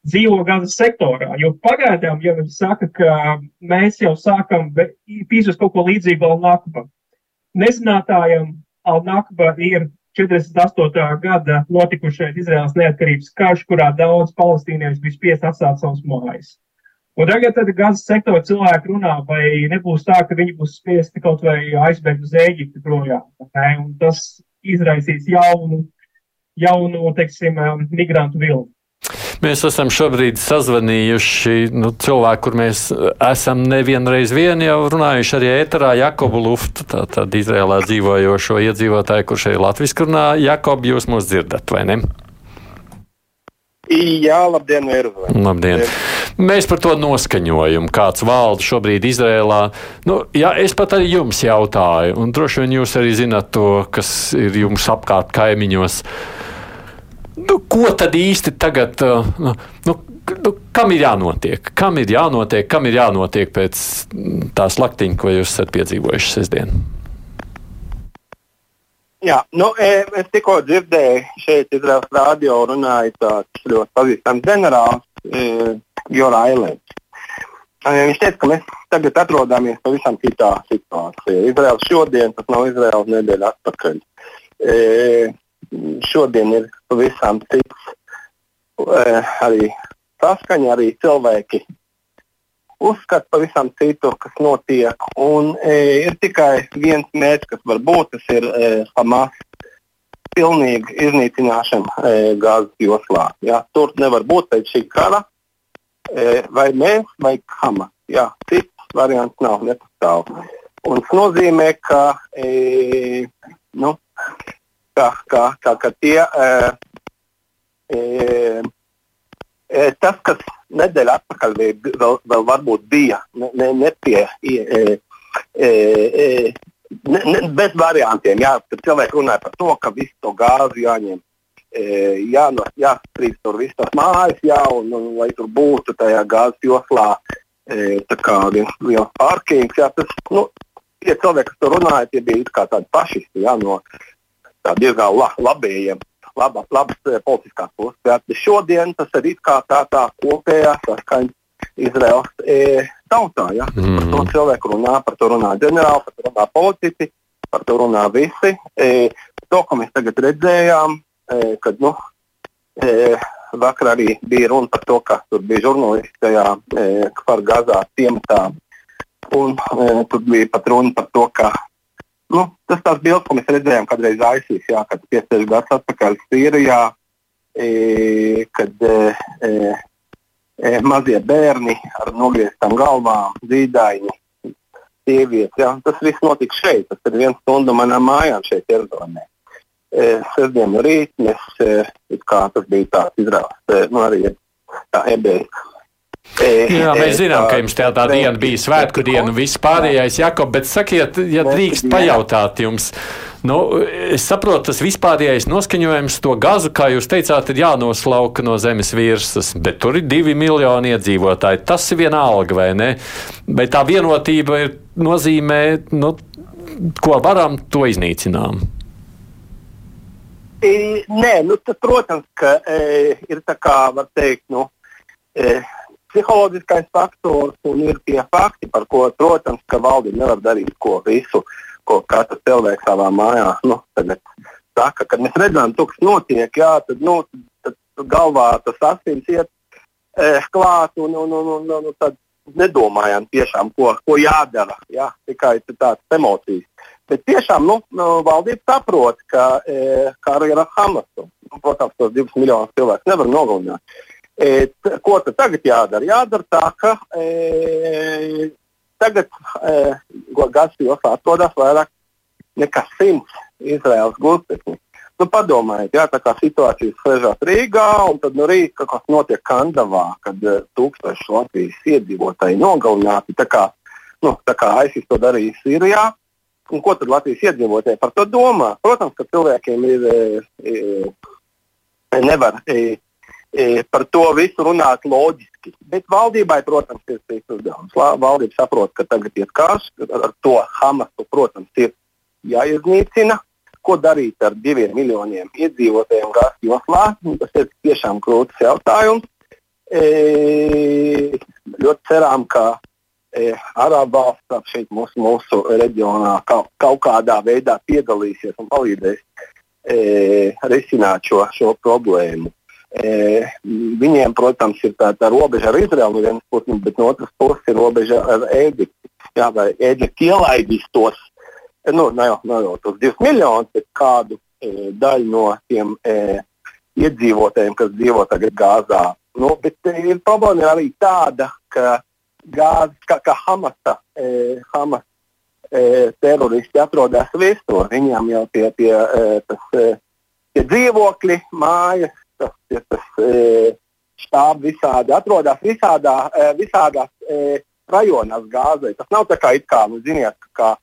dzīvo gazas sektorā. Jo pagaidām, ja viņi saka, ka mēs jau sākam pīzust kaut ko līdzīgu Al-Nakba, nezinātājiem Al-Nakba ir 48. gada notikušais Izraels neatkarības karš, kurā daudz palestīniešu bija spiest atstāt savus mājas. Un tagad, kad Gazas sektora cilvēki runā, vai nebūs tā, ka viņi būs spiesti kaut vai aizbēgt uz Eģipti projām. Tas izraisīs jaunu, jaunu teiksim, migrantu vilni. Mēs esam šobrīd sazvanījuši nu, cilvēku, kur mēs esam nevienreiz vien jau runājuši arī ēterā Jakobu Luftu, tātad Izrēlā dzīvojošo iedzīvotāju, kurš ir latviski runā. Jakob, jūs mūs dzirdat, vai ne? Jā, labdien, Ervin. Labdien. Mēs par to noskaņojumu, kāds valda šobrīd Izrēlā. Nu, jā, es pat arī jums jautāju, un droši vien jūs arī zināt to, kas ir jums apkārt kaimiņos. Nu, ko tad īsti tagad, uh, nu, nu, kam ir jānotiek? Kam ir jānotiek, kam ir jānotiek pēc tā slaktiņa, ko jūs esat piedzīvojuši sestdien? Jā, nu, e, es tikko dzirdēju, šeit Izraels rādio runāja tāds ļoti pazīstams ģenerālis, e, Jora Ailēns. E, viņš teica, ka mēs tagad atrodamies pavisam citā situācijā. Izraels šodien, tas nav Izraels nedēļa atpakaļ. E, šodien ir pavisam cits eh, arī saskaņa, arī cilvēki uzskata pavisam citu, kas notiek. Un e, ir tikai viens mērķis, kas var būt, tas ir e, Hamas pilnīga iznīcināšana e, Gāzes joslā. Ja, tur nevar būt pēc šī kara e, vai mēs, vai Hamas. Ja, cits variants nav, nepastāv. Un tas nozīmē, ka e, nu, ka, ka, ka, ka tie, e, e, tas, kas nedēļa atpakaļ vēl, vēl varbūt bija ne, ne, ne pie. E, e, e, Ne, ne, bez variantiem. Jā, tad cilvēki runāja par to, ka visu to gāzi jāņem. E, jā, no, jāstrīd tur visas tās mājas, jā, un, un lai tur būtu tajā gāzes joslā e, viens liels parkings. Jā, tas, nu, tie cilvēki, kas tur runāja, tie bija tādi pašisti jā, no, diezgan la, labējiem, laba, labas eh, politiskās puses. Bet šodien tas ir kā tā, tā kopējā saskaņa Izraels e, tautā. Ja? Mm. Par to cilvēku runā, par to runā ģenerāli, par to runā politiķi, par to runā visi. E, to, ko mēs tagad redzējām, e, kad nu, e, vakar arī bija runa par to, ka tur bija žurnālisti tajā e, par Gazā ciematā. Un, e, tur bija pat runa par to, ka nu, tas tās bildes, ko mēs redzējām kādreiz aizsīs, jā, kad 50 gadus atpakaļ Sīrijā, e, kad e, e, mazie bērni ar nogrieztām galvām, zīdaiņi, sievietes. Jā, tas viss notika šeit. Tas ir viens stundu manām mājām šeit, Jeruzalemē. E, Sestdienu rīt mēs, e, kā tas bija tāds izrādes, e, nu arī tā ebreju Jā, mēs zinām, ka jums tā, diena bija svētku diena viss pārējais, Jakob, bet sakiet, ja drīkst pajautāt jums, nu, es saprotu, tas vispārējais noskaņojums to gazu, kā jūs teicāt, ir jānoslauka no zemes virsmas, bet tur ir divi miljoni iedzīvotāji. Tas ir viena alga, vai ne? Vai tā vienotība ir nozīmē, nu, ko varam, to iznīcinām? Nē, nu, tad, protams, ka e, ir tā kā, var teikt, nu, e, psiholoģiskais faktors un ir tie fakti, par ko, protams, ka valdība nevar darīt ko visu, ko katrs cilvēks savā mājā nu, saka. Kad mēs redzam, to, kas notiek, jā, tad, nu, tad, galvā tas asins iet eh, klāt un, un, un, un, un, un tad nedomājam tiešām, ko, ko jādara. Jā, tikai tādas emocijas. Bet tiešām nu, nu, valdība saprot, ka e, kara ir ar Hamasu. Nu, protams, tos divus miljonus cilvēku nevar nogalināt. E, t, ko tad tagad jādara? Jādara tā, ka e, tagad e, Gazas joslā atrodas vairāk nekā simts Izraels gultnesni. Nu, padomājiet, jā, tā kā situācija sēžās Rīgā, un tad no nu, rīta kaut kas notiek Kandavā, kad uh, tūkstoši Latvijas iedzīvotāji nogalināti. Tā kā, nu, tā kā ISIS to darīja Sīrijā. Un ko tad Latvijas iedzīvotāji par to domā? Protams, ka cilvēkiem ir e, e, nevar. E, par to visu runāt loģiski. Bet valdībai, protams, ir šis uzdevums. Valdība saprot, ka tagad ir karš, ar to Hamasu, protams, ir jāiznīcina. Ko darīt ar diviem miljoniem iedzīvotājiem Gāzes joslā? Tas ir tiešām grūts jautājums. E, ļoti ceram, ka e, Arābu valsts šeit mūsu, mūsu reģionā kaut, kaut kādā veidā piedalīsies un palīdzēs e, risināt šo, šo problēmu. E, viņiem, protams, ir tā, tā robeža ar Izraelu no vienas puses, bet no otras puses ir robeža ar Ēģipti. Jā, vai Ēģipte ielaidīs tos, nu, ne jau, ne jau tos divus miljonus, bet kādu e, daļu no tiem e, iedzīvotājiem, kas dzīvo tagad Gāzā. Nu, bet e, ir problēma ir arī tāda, ka Gāzes, kā, kā Hamasa, e, Hamas e, teroristi atrodas visur. Viņiem jau tie, tie, e, tas, e, tie dzīvokļi, mājas, tas, ja tas e, štābi visādi atrodas visādā, e, visādās e, rajonās gāzē. Tas nav tā kā, kā nu, ziniet, kā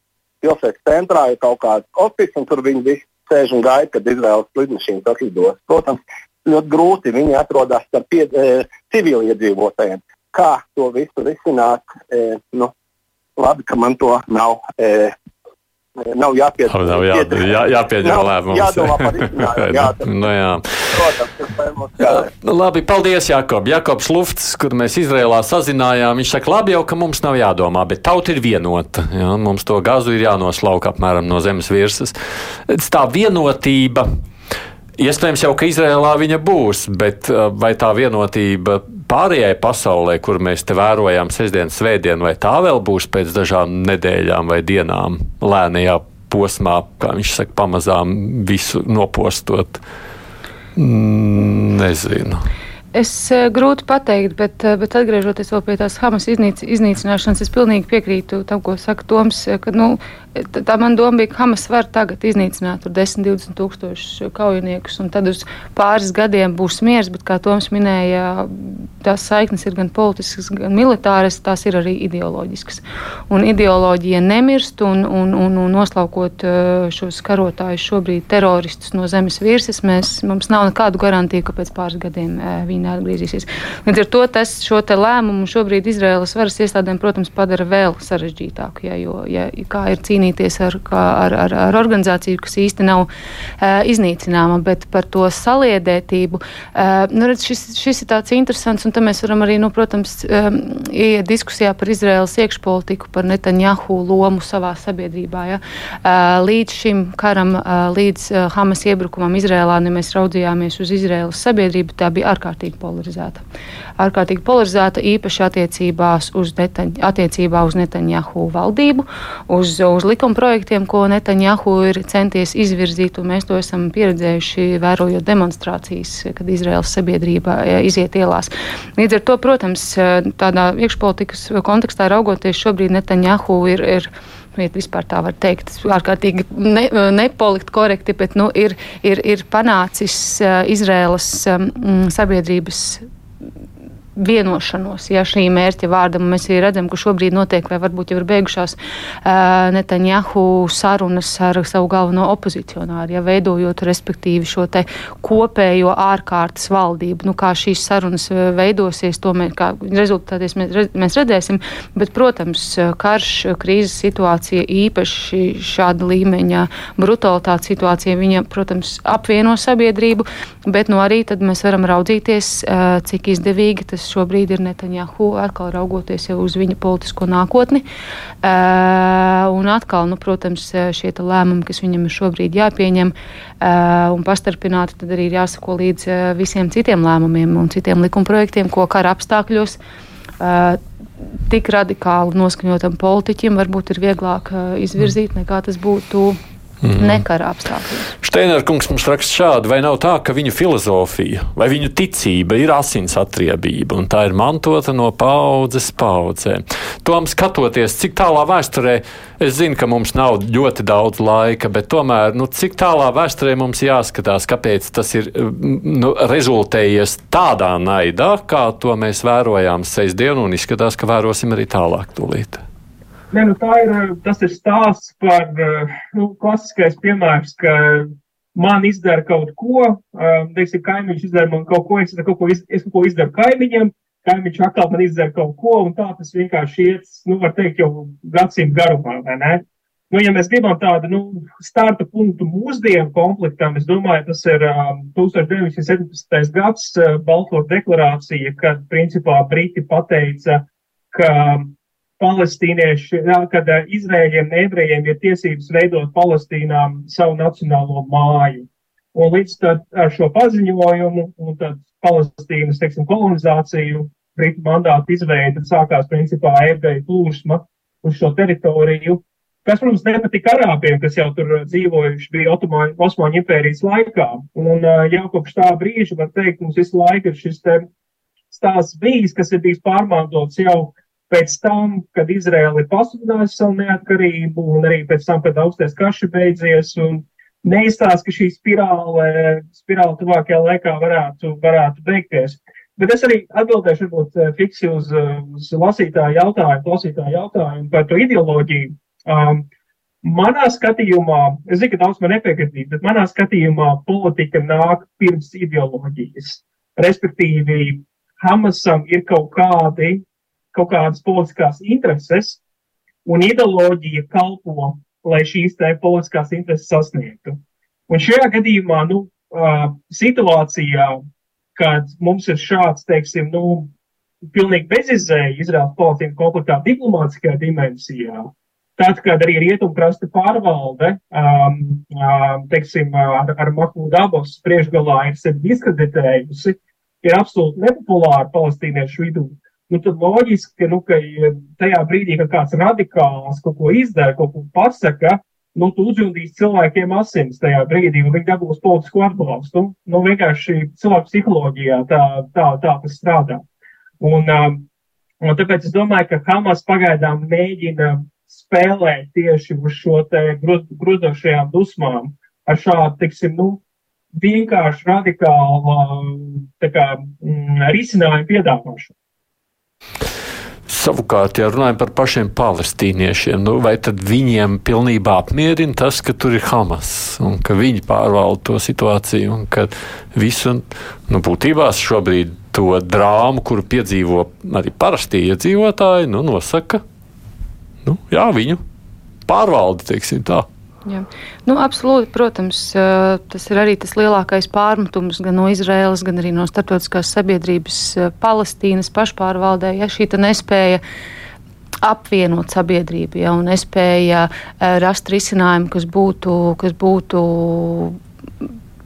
pilsētas centrā ir kaut kāds oficiāls, un tur viņi visi sēž un gaida, kad Izraels lidmašīnas atlidos. Protams, ļoti grūti viņi atrodas ar pie, e, civiliedzīvotājiem. Kā to visu risināt? E, nu, labi, ka man to nav e, nav jāpiedod. Nav jā, jā, jāpieņem lēmums. Jādomā par izcinājumu. (laughs) Jā, nu, jā. Protams. Nu, labi, paldies, Jakob. Jakobs Lufts, kur mēs Izrēlā sazinājām, viņš saka, labi jau, ka mums nav jādomā, bet tauta ir vienota. Jā, mums to gazu ir jānoslauka apmēram no zemes virsmas. Tā vienotība. Iespējams, jau ka Izrēlā viņa būs, bet vai tā vienotība pārējai pasaulē, kur mēs te vērojām sestdienas, svētdienu, vai tā vēl būs pēc dažām nedēļām vai dienām, lēnajā posmā, kā viņš saka, pamazām visu nopostot? Nezinu. Es grūti pateikt, bet, bet atgriežoties pie tās Hamas iznīc, iznīcināšanas, es pilnīgi piekrītu tam, ko saka Toms. Ka, nu, tā man doma bija, ka Hamas var tagad iznīcināt 10, 20 tūkstošus kaujiniekus, un tad uz pāris gadiem būs miers, bet, kā Toms minēja, tās saiknes ir gan politiskas, gan militāras, tās ir arī ideoloģiskas. Un ideoloģija nemirst, un, un, un, un noslaukot uh, šos karotājus šobrīd teroristus no zemes virsmas, mēs, mums nav nekādu garantiju, ka pēc pāris gadiem uh, viņi neatgriezīsies. Līdz ar to tas šo lēmumu šobrīd Izraēlas varas iestādēm, protams, padara vēl sarežģītāku, ja, jo, ja, kā ir cīnīties cīnīties ar, ar, ar, ar organizāciju, kas īsti nav uh, iznīcināma, bet par to saliedētību. Uh, nu, redz, šis, šis ir tāds interesants, un mēs varam arī, nu, protams, um, ieiet diskusijā par Izraēlas iekšpolitiku, par Netanjahu lomu savā sabiedrībā. Ja? Uh, līdz šim karam, uh, līdz uh, Hamas iebrukumam Izrēlā, ja mēs raudzījāmies uz Izraēlas sabiedrību, tā bija ārkārtīgi polarizēta. Ārkārtīgi polarizēta īpaši attiecībās uz, Netaņ, attiecībā uz Netanjahu valdību, uz, uz likuma projektiem, ko Netanjahu ir centies izvirzīt, un mēs to esam pieredzējuši, vērojot demonstrācijas, kad Izraels sabiedrība e, iziet ielās. Līdz ar to, protams, e, tādā iekšpolitikas kontekstā raugoties, šobrīd Netanjahu ir. ir ja vispār tā var teikt, ārkārtīgi ne, nepalikt korekti, bet nu, ir, ir, ir panācis Izraēlas um, sabiedrības vienošanos, ja šī mērķa vārdam mēs arī redzam, ka šobrīd notiek, vai varbūt jau ir beigušās uh, Netanjahu sarunas ar savu galveno opozicionāru, ja veidojot respektīvi šo te kopējo ārkārtas valdību. Nu, kā šīs sarunas veidosies, to mēs, rezultāties mēs, mēs redzēsim, bet, protams, karš, krīzes situācija, īpaši šāda līmeņa brutalitātes situācija, viņa, protams, apvieno sabiedrību, bet nu arī tad mēs varam raudzīties, uh, cik izdevīgi tas šobrīd ir Netanjahu, atkal raugoties jau uz viņa politisko nākotni. Uh, un atkal, nu, protams, šie lēmumi, kas viņam ir šobrīd jāpieņem uh, un pastarpināti, tad arī ir jāsako līdz uh, visiem citiem lēmumiem un citiem likumprojektiem, ko kara apstākļos. Uh, tik radikāli noskaņotam politiķim varbūt ir vieglāk uh, izvirzīt nekā tas būtu Mm. Nekara apstākļos. Steinera kungs mums raksta šādi, vai nav tā, ka viņu filozofija vai viņu ticība ir asins atriebība, un tā ir mantota no paudzes paudzē. Tom skatoties, cik tālā vēsturē, es zinu, ka mums nav ļoti daudz laika, bet tomēr, nu, cik tālā vēsturē mums jāskatās, kāpēc tas ir nu, rezultējies tādā naidā, kā to mēs vērojām sestdienu, un izskatās, ka vērosim arī tālāk tūlīt. Ne, nu tā ir, tas ir stāsts par nu, klasiskais piemērs, ka man izdara kaut ko, um, teiksim, kaimiņš izdara man kaut ko, es kaut ko, iz, es kaut ko izdaru kaimiņam, kaimiņš atkal man izdara kaut ko, un tā tas vienkārši iet, nu, var teikt, jau gadsimtu garumā, vai ne? Nu, ja mēs gribam tādu nu, starta punktu mūsdienu konfliktam, es domāju, tas ir um, 1917. gads uh, Balfour deklarācija, kad principā Briti pateica, ka palestīnieši, kad uh, Izrēļiem, ebrejiem ir tiesības veidot Palestīnām savu nacionālo māju. Un līdz tad ar šo paziņojumu un tad Palestīnas, teiksim, kolonizāciju, Britu mandātu izveida sākās principā ebreju plūsma uz šo teritoriju, kas, protams, nepatika arābiem, kas jau tur dzīvojuši bija Otomāņu, Osmaņu impērijas laikā. Un uh, jau kopš tā brīža, var teikt, mums visu laiku ir šis te stāsts bijis, kas ir bijis pārmantots jau pēc tam, kad Izraela ir pasludinājusi savu neatkarību, un arī pēc tam, kad augstais karš ir beidzies, neizstāsta, ka šī spirāle, spirāle tuvākajā laikā varētu, varētu beigties. Bet es arī atbildēšu, varbūt, eh, fiksi uz, uz lasītāju jautājumu, klausītāju jautājumu par to ideoloģiju. Um, manā skatījumā, es zinu, ka daudz man nepiekritīs, bet manā skatījumā politika nāk pirms ideoloģijas. Respektīvi, Hamasam ir kaut kādi kaut kādas politiskās intereses, un ideoloģija kalpo, lai šīs te politiskās intereses sasniegtu. Un šajā gadījumā, nu, uh, situācijā, kad mums ir šāds, teiksim, nu, pilnīgi bezizēja Izraels-Palestīnas konfliktā diplomātiskajā dimensijā, tad, kad arī rietumkrasta pārvalde, um, um, teiksim, ar, ar Mahmudu Abos priekšgalā ir sevi diskreditējusi, ir absolūti nepopulāra palestīniešu vidū nu, tad loģiski, ka, nu, ka tajā brīdī, kad kāds radikāls kaut ko izdara, kaut ko pasaka, nu, tu uzjūtīs cilvēkiem asins tajā brīdī, un viņi dabūs politisku atbalstu. Nu, vienkārši cilvēku psiholoģijā tā, tā, tā tas strādā. Un, um, un tāpēc es domāju, ka Hamas pagaidām mēģina spēlēt tieši uz šo te gruzošajām dusmām ar šādu, tiksim, nu, vienkārši radikālu kā, mm, risinājumu piedāvāšanu. Savukārt, ja runājam par pašiem palestīniešiem, nu, vai tad viņiem pilnībā apmierina tas, ka tur ir Hamas un ka viņi pārvalda to situāciju un ka visu, nu, būtībā šobrīd to drāmu, kuru piedzīvo arī parastie iedzīvotāji, nu, nosaka, nu, jā, viņu pārvalde, teiksim tā. Jā. Nu, absolūti, protams, tas ir arī tas lielākais pārmetums gan no Izraēlas, gan arī no starptautiskās sabiedrības Palestīnas pašpārvaldē, ja šī nespēja apvienot sabiedrību, ja, nespēja rast risinājumu, kas būtu, kas būtu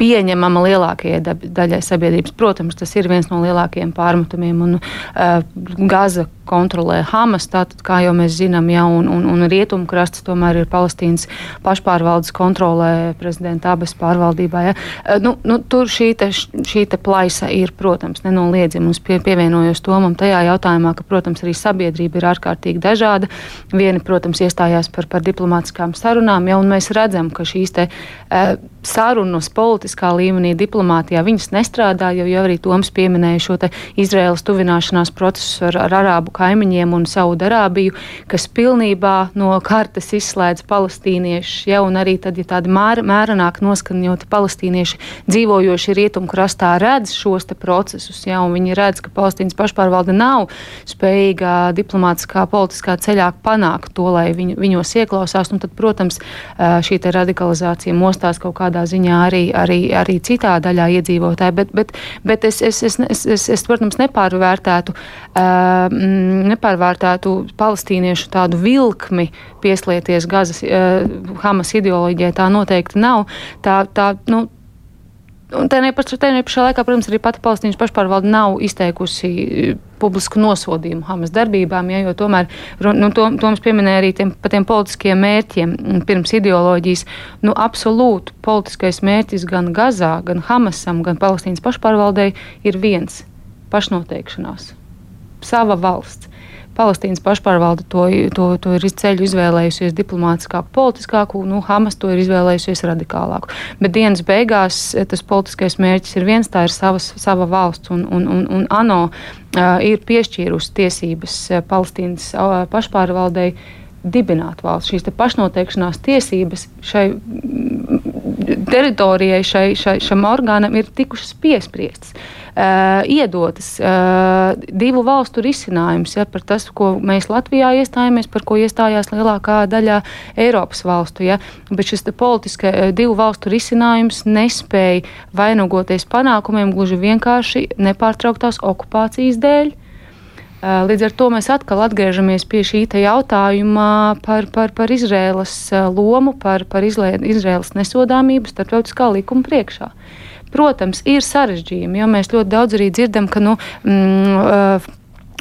pieņemama lielākajai daļai sabiedrības. Protams, tas ir viens no lielākajiem pārmetumiem. Un, uh, Gaza kontrolē Hamas, tātad, kā jau mēs zinām, ja, un, un, un rietumkrasts tomēr ir Palestīnas pašpārvaldes kontrolē prezidenta abas pārvaldībā. Ja. Uh, nu, nu, tur šī, te, šī te plaisa ir, protams, nenoliedzama. Mums pie, pievienojos Tomam tajā jautājumā, ka, protams, arī sabiedrība ir ārkārtīgi dažāda. Vieni, protams, iestājās par, par diplomātiskām sarunām, ja, un mēs redzam, ka šīs te, uh, sarunas politiskā līmenī, diplomātijā, viņas nestrādā, jo jau arī Toms pieminēja šo Izraēlas tuvināšanās procesu ar, ar arābu kaimiņiem un Saudarābiju, kas pilnībā no kartes izslēdz palestīniešus, ja, un arī tad, ja tādi mēr, mērenāk noskaņoti palestīnieši dzīvojoši rietumkrastā redz šos procesus, ja, un viņi redz, ka Palestīnas pašpārvalde nav spējīga diplomātiskā, politiskā ceļā panākt to, lai viņu, viņos ieklausās, un tad, protams, šī radikalizācija mostās kaut kādā ziņā arī, arī, arī citā daļā iedzīvotāji, bet, bet, bet es, es, es, es, es, es, protams, nepārvērtētu, uh, nepārvērtētu palestīniešu tādu vilkmi pieslieties Gazas, uh, Hamas ideoloģijai. Tā noteikti nav. Tā, tā, nu, Un tā nepašā laikā, protams, arī pati Palestīnas pašpārvalde nav izteikusi e, publisku nosodījumu Hamas darbībām, ja, jo tomēr nu, to, to mums pieminēja arī tiem, par tiem politiskiem mērķiem pirms ideoloģijas. Nu, absolūti politiskais mērķis gan Gazā, gan Hamasam, gan Palestīnas pašpārvaldei ir viens - pašnoteikšanās, sava valsts. Palestīnas pašpārvalde to, to, to ir ceļu izvēlējusies diplomātiskāku, politiskāku, nu, Hamas to ir izvēlējusies radikālāku. Bet dienas beigās eh, tas politiskais mērķis ir viens, tā ir savas, sava valsts, un, un, un, un ANO uh, ir piešķīrusi tiesības uh, Palestīnas uh, pašpārvaldei dibināt valsts. Šīs pašnoteikšanās tiesības šai teritorijai, šai, šai, šam orgānam ir tikušas piespriestas. Uh, iedotas uh, divu valstu risinājums ja, par tas, ko mēs Latvijā iestājāmies, par ko iestājās lielākā daļa Eiropas valstu. Ja. Bet šis politiskais uh, divu valstu risinājums nespēja vainagoties panākumiem gluži vienkārši nepārtrauktās okupācijas dēļ. Uh, līdz ar to mēs atkal atgriežamies pie šī jautājuma par, par, par Izraēlas uh, lomu, par, par Izraēlas nesodāmību starptautiskā likuma priekšā. Protams, ir sarežģījumi, jo mēs ļoti daudz arī dzirdam, ka nu, mm, uh,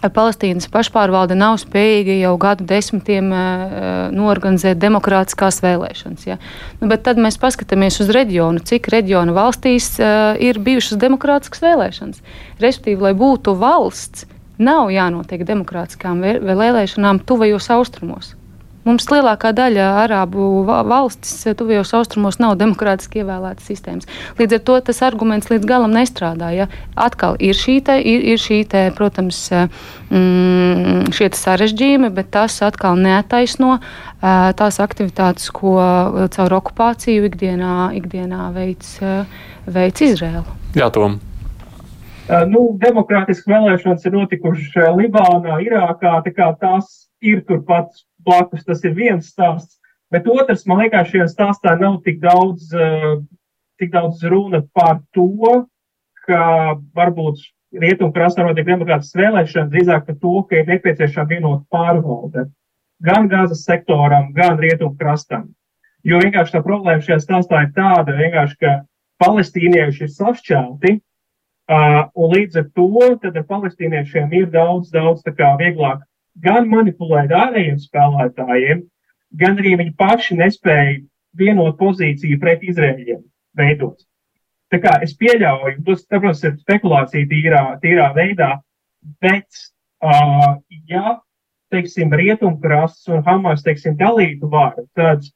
Palestīnas pašpārvalde nav spējīga jau gadu desmitiem uh, norganizēt demokrātiskās vēlēšanas. Ja? Nu, bet tad mēs paskatāmies uz reģionu, cik reģionu valstīs uh, ir bijušas demokrātiskas vēlēšanas. Respektīvi, lai būtu valsts, nav jānotiek demokrātiskām vēlēšanām tuvajos austrumos. Mums lielākā daļa arābu valstis tuvajos austrumos nav demokrātiski ievēlētas sistēmas. Līdz ar to tas arguments līdz galam nestrādā. Ja? Atkal ir šī, te, ir, ir šī te, protams, mm, šie sarežģījumi, bet tas atkal neataisno tās aktivitātes, ko caur okupāciju ikdienā, ikdienā veids, veids Izrēla. Jā, Tom. Nu, demokrātiskas vēlēšanas ir notikušas Libānā, Irākā. Tā tās ir turpat blakus. Tas ir viens stāsts. Bet otrs, man liekas, šajā stāstā nav tik daudz, uh, tik daudz runa par to, ka varbūt rietumkrastā notiek demokrātiskas vēlēšanas, drīzāk par to, ka ir nepieciešama vienota pārvalde gan gazas sektoram, gan rietumkrastam. Jo vienkārši tā problēma šajā stāstā ir tāda, ka palestīnieši ir sašķelti, uh, un līdz ar to palestīniešiem ir daudz, daudz vieglāk gan manipulēt ārējiem spēlētājiem, gan arī viņi paši nespēja vienot pozīciju pret Izrēļiem veidot. Tā kā es pieļauju, tas, protams, ir spekulācija tīrā, tīrā veidā, bet, uh, ja, teiksim, rietumkrasts un Hamas, teiksim, dalītu varu, tad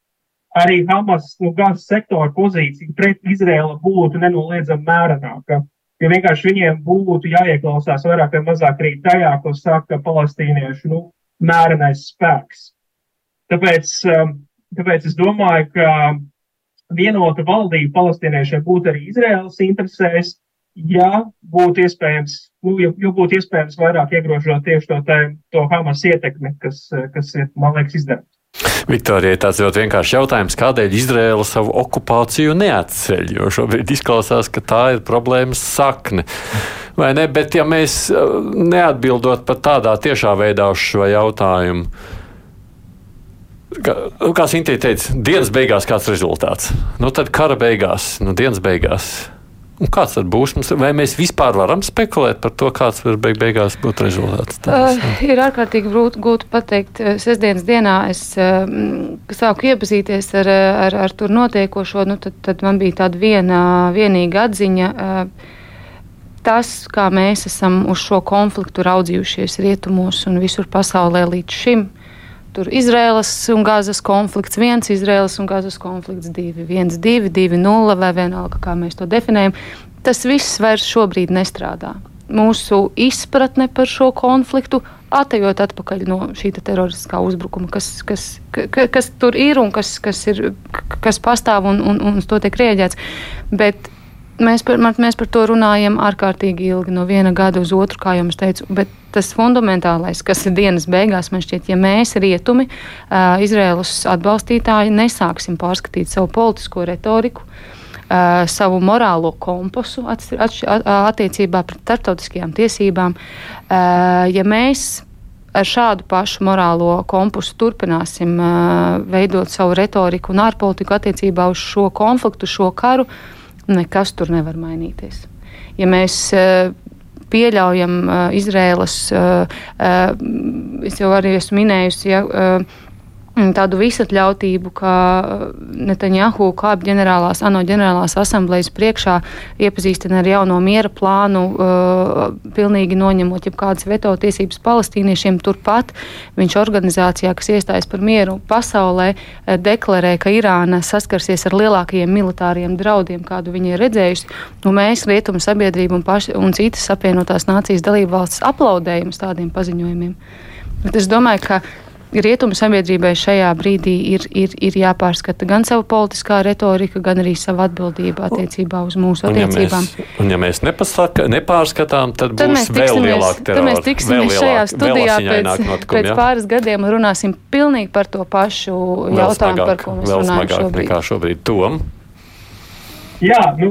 arī Hamas, nu, gan sektora pozīcija pret Izrēlu būtu nenoliedzami mērenāka jo vienkārši viņiem būtu jāieklausās vairāk vai mazāk arī tajā, ko saka palestīniešu nu, mērenais spēks. Tāpēc, um, tāpēc es domāju, ka vienota valdība palestīniešiem būtu arī Izraēlas interesēs, ja būtu iespējams, nu, ja, ja būtu iespējams vairāk iegrožot tieši to, tā, to Hamas ietekmi, kas, kas ir, man liekas, izdarīts. Viktorijai tāds ļoti vienkāršs jautājums, kādēļ Izraela savu okupāciju neatceļ? Jo šobrīd izklausās, ka tā ir problēmas sakne. Vai ne? Bet, ja mēs uh, neatbildot pat tādā tiešā veidā uz šo jautājumu, kā, kā Sintīna teica, dienas beigās kāds rezultāts? Nu, tad kara beigās, nu, dienas beigās Un kāds tad būs? Vai mēs vispār varam spekulēt par to, kāds var beig beigās būt rezultāts? Tāds, uh, ir ārkārtīgi grūti pateikt. Sestdienas dienā es uh, sāku iepazīties ar, ar, ar tur notiekošo, nu, tad, tad man bija tāda viena vienīga atziņa. Uh, tas, kā mēs esam uz šo konfliktu raudzījušies rietumos un visur pasaulē līdz šim, uh, tur Izraēlas un Gāzes konflikts, viens Izraēlas un Gāzes konflikts, divi, viens, divi, divi, nulle vai vienalga, kā mēs to definējam. Tas viss vairs šobrīd nestrādā. Mūsu izpratne par šo konfliktu, atejot atpakaļ no šī te teroristiskā uzbrukuma, kas, kas, ka, kas tur ir un kas, kas, ir, kas pastāv un, un, un uz to tiek rēģēts. Bet Mēs par, mēs par to runājam ārkārtīgi ilgi, no viena gada uz otru, kā jau es teicu. Bet tas fundamentālais, kas ir dienas beigās, man šķiet, ja mēs, rietumi, uh, Izraēlas atbalstītāji, nesāksim pārskatīt savu politisko retoriku, uh, savu morālo kompasu at, at, at, attiecībā pret starptautiskajām tiesībām, uh, ja mēs ar šādu pašu morālo kompasu turpināsim uh, veidot savu retoriku un ārpolitiku attiecībā uz šo konfliktu, šo karu, uh, nekas tur nevar mainīties. Ja mēs uh, pieļaujam Izrēlas, uh, uh, es jau arī esmu minējusi, ja, tādu visatļautību, ka uh, Netanjahu kāp ģenerālās, ANO ģenerālās asamblejas priekšā iepazīstina ar jauno miera plānu, uh, pilnīgi noņemot jebkādas veto tiesības palestīniešiem. Turpat viņš organizācijā, kas iestājas par mieru pasaulē, uh, deklarē, ka Irāna saskarsies ar lielākajiem militāriem draudiem, kādu viņi ir redzējusi. Nu, mēs, rietumu sabiedrība un, paši, un citas apvienotās nācijas dalību valstis aplaudējam tādiem paziņojumiem. Bet es domāju, ka rietumu sabiedrībai šajā brīdī ir, ir, ir jāpārskata gan sava politiskā retorika, gan arī sava atbildība attiecībā uz mūsu attiecībām. Un ja mēs, un ja mēs nepasaka, nepārskatām, tad, Tad būs mēs vēl lielāka tad terora. mēs tiksimies šajā studijā pēc, notikumi, pēc ja? pāris gadiem un runāsim pilnīgi par to pašu Vēl jautājumu, smagāk, par ko mēs runājam šobrīd. nekā šobrīd. Tom, Jā, nu,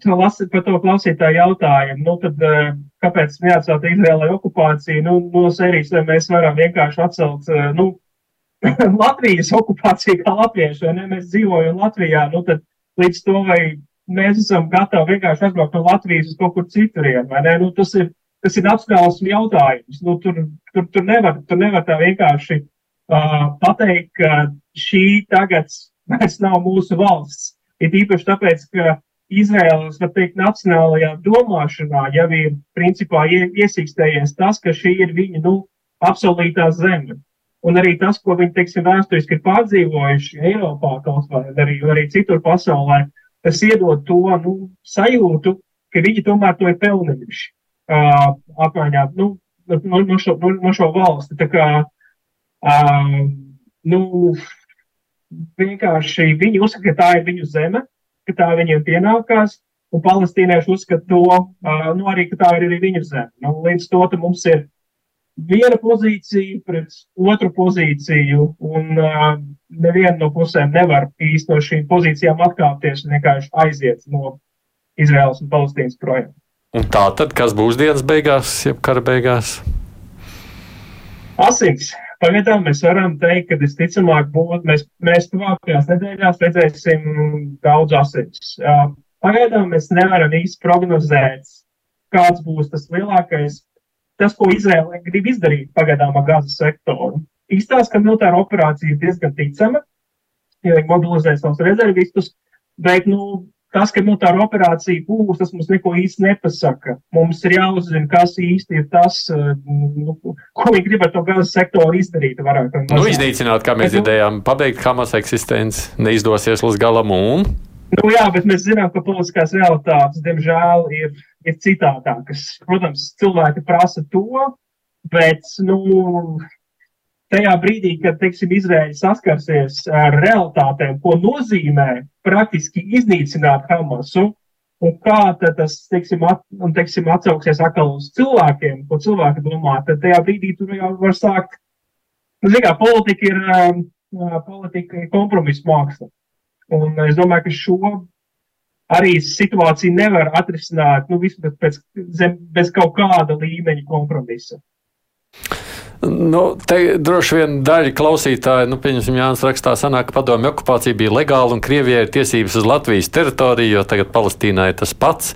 to lasi, par to klausītāju jautājumu. Nu, tad, eh, kāpēc neatcelt Izraēlai okupāciju? Nu, no sērijas vai mēs varam vienkārši atcelt eh, nu, (laughs) Latvijas okupāciju kā latvieši, vai ne? Mēs dzīvojam Latvijā, nu tad līdz to vai mēs esam gatavi vienkārši aizbraukt no Latvijas uz kaut kur citurien, vai ne? Nu, tas ir, tas ir nacionāls jautājums. Nu, tur, tur, tur, nevar, tur nevar tā vienkārši uh, pateikt, ka šī tagad vairs nav mūsu valsts. Ir īpaši tāpēc, ka Izraēlas, var teikt, nacionālajā domāšanā jau ir principā ie- iesīkstējies tas, ka šī ir viņa, nu, apsolītā zeme. Un arī tas, ko viņi, teiksim, vēsturiski ir pārdzīvojuši Eiropā kaut vai arī, arī citur pasaulē, tas iedod to, nu, sajūtu, ka viņi tomēr to ir pelnījuši. Uh, apmaiņā, nu, no, no, šo, no, no šo valsti. Tā kā, uh, nu, vienkārši viņi uzskata, ka tā ir viņu zeme, ka tā viņiem pienākās, un palestīnieši uzskata to, uh, nu, arī, ka tā ir arī viņu zeme. Nu, līdz to mums ir viena pozīcija pret otru pozīciju, un uh, neviena no pusēm nevar īsti no šīm pozīcijām atkāpties un vienkārši aiziet no Izraels un Palestīnas projekta. un tā tad, kas būs dienas beigās, jeb kara beigās? Asins. Pagaidām mēs varam teikt, ka visticamāk būs, mēs, mēs tuvākajās nedēļās redzēsim daudz asins. Pagaidām mēs nevaram īsti prognozēt, kāds būs tas lielākais, tas, ko Izraela grib izdarīt pagaidām ar gazas sektoru. Izstāsta, ka militāra operācija ir diezgan ticama, ja viņi mobilizē savus rezervistus, bet, nu, tas, ka militāra operācija būs, tas mums neko īsti nepasaka. Mums ir jāuzzina, kas īsti ir tas, uh, nu, ko viņi grib ar to gazas sektoru izdarīt. Nu, iznīcināt, kā mēs nu- dzirdējām, pabeigt Hamas eksistenci neizdosies līdz galam un Nu, jā, bet mēs zinām, ka politiskās realitātes, diemžēl, ir, ir citādākas. Protams, cilvēki prasa to, bet nu, tajā brīdī, kad teiksim, Izraēla saskarsies ar realitātēm, ko nozīmē praktiski iznīcināt Hamasu, un kā tas teiksim, at, un, teiksim, atsauksies atkal uz cilvēkiem, ko cilvēki domā, tad tajā brīdī tur jau var sākt. Nu, kā, politika ir, um, politika ir kompromisa māksla. Un es domāju, ka šo arī situāciju nevar atrisināt nu, pēc, zem, bez kaut kāda līmeņa kompromisa. Nu, te droši vien daļa klausītāji, nu, pieņemsim, Jānis rakstā, sanāk, ka padomju okupācija bija legāla un Krievijai ir tiesības uz Latvijas teritoriju, jo tagad Palestīnai ir tas pats.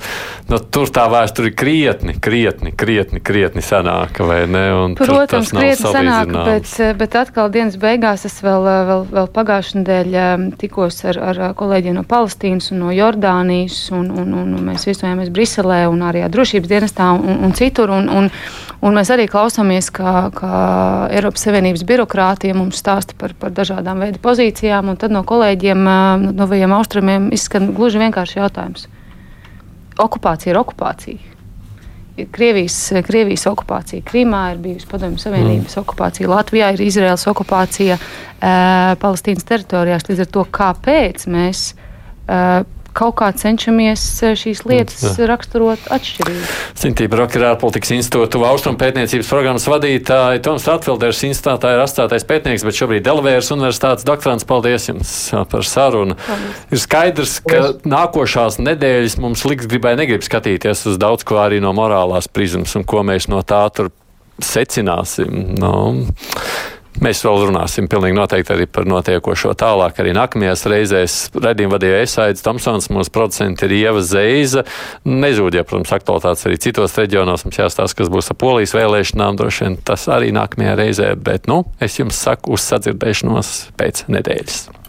Nu, tur tā vēsture ir krietni, krietni, krietni, krietni senāka, vai ne? Un Protams, krietni senāk, salīdzināms. bet, bet atkal dienas beigās es vēl, vēl, vēl pagājušajā nedēļā tikos ar, ar kolēģiem no Palestīnas un no Jordānijas, un, un, un, un mēs viesojāmies Briselē un arī drošības dienestā un, un citur. Un, un, un mēs arī klausāmies, kā, kā Eiropas Savienības birokrātija mums stāsta par, par dažādām veidu pozīcijām, un tad no kolēģiem no novajiem austrumiem izskan gluži vienkārši jautājums. Okupācija ir okupācija. Krievijas, Krievijas okupācija Krimā, ir bijusi Padomju Savienības mm. okupācija Latvijā, ir Izraels okupācija uh, Palestīnas teritorijās. Līdz ar to, kāpēc mēs uh, kaut kā cenšamies šīs lietas Jā. raksturot atšķirīgi. Sintība Rokera ārpolitikas institūta Austrum pētniecības programmas vadītāja Toms Ratfilders institūtā ir atstātais pētnieks, bet šobrīd Delavēras universitātes doktorants. Paldies jums par sarunu. Paldies. Ir skaidrs, ka Paldies. nākošās nedēļas mums liks gribēja negrib skatīties uz daudz ko arī no morālās prizmas un ko mēs no tā tur secināsim. No. Mēs vēl runāsim pilnīgi noteikti arī par notiekošo tālāk. Arī nākamajās reizēs redzījuma vadīja Esaidis Tomsons, mūsu producenti ir Ieva Zeiza. Nezūd, ja, protams, aktualitātes arī citos reģionos. Mums jāstāsta, kas būs ar polijas vēlēšanām. Droši vien tas arī nākamajā reizē, bet, nu, es jums saku uz sadzirdēšanos pēc nedēļas.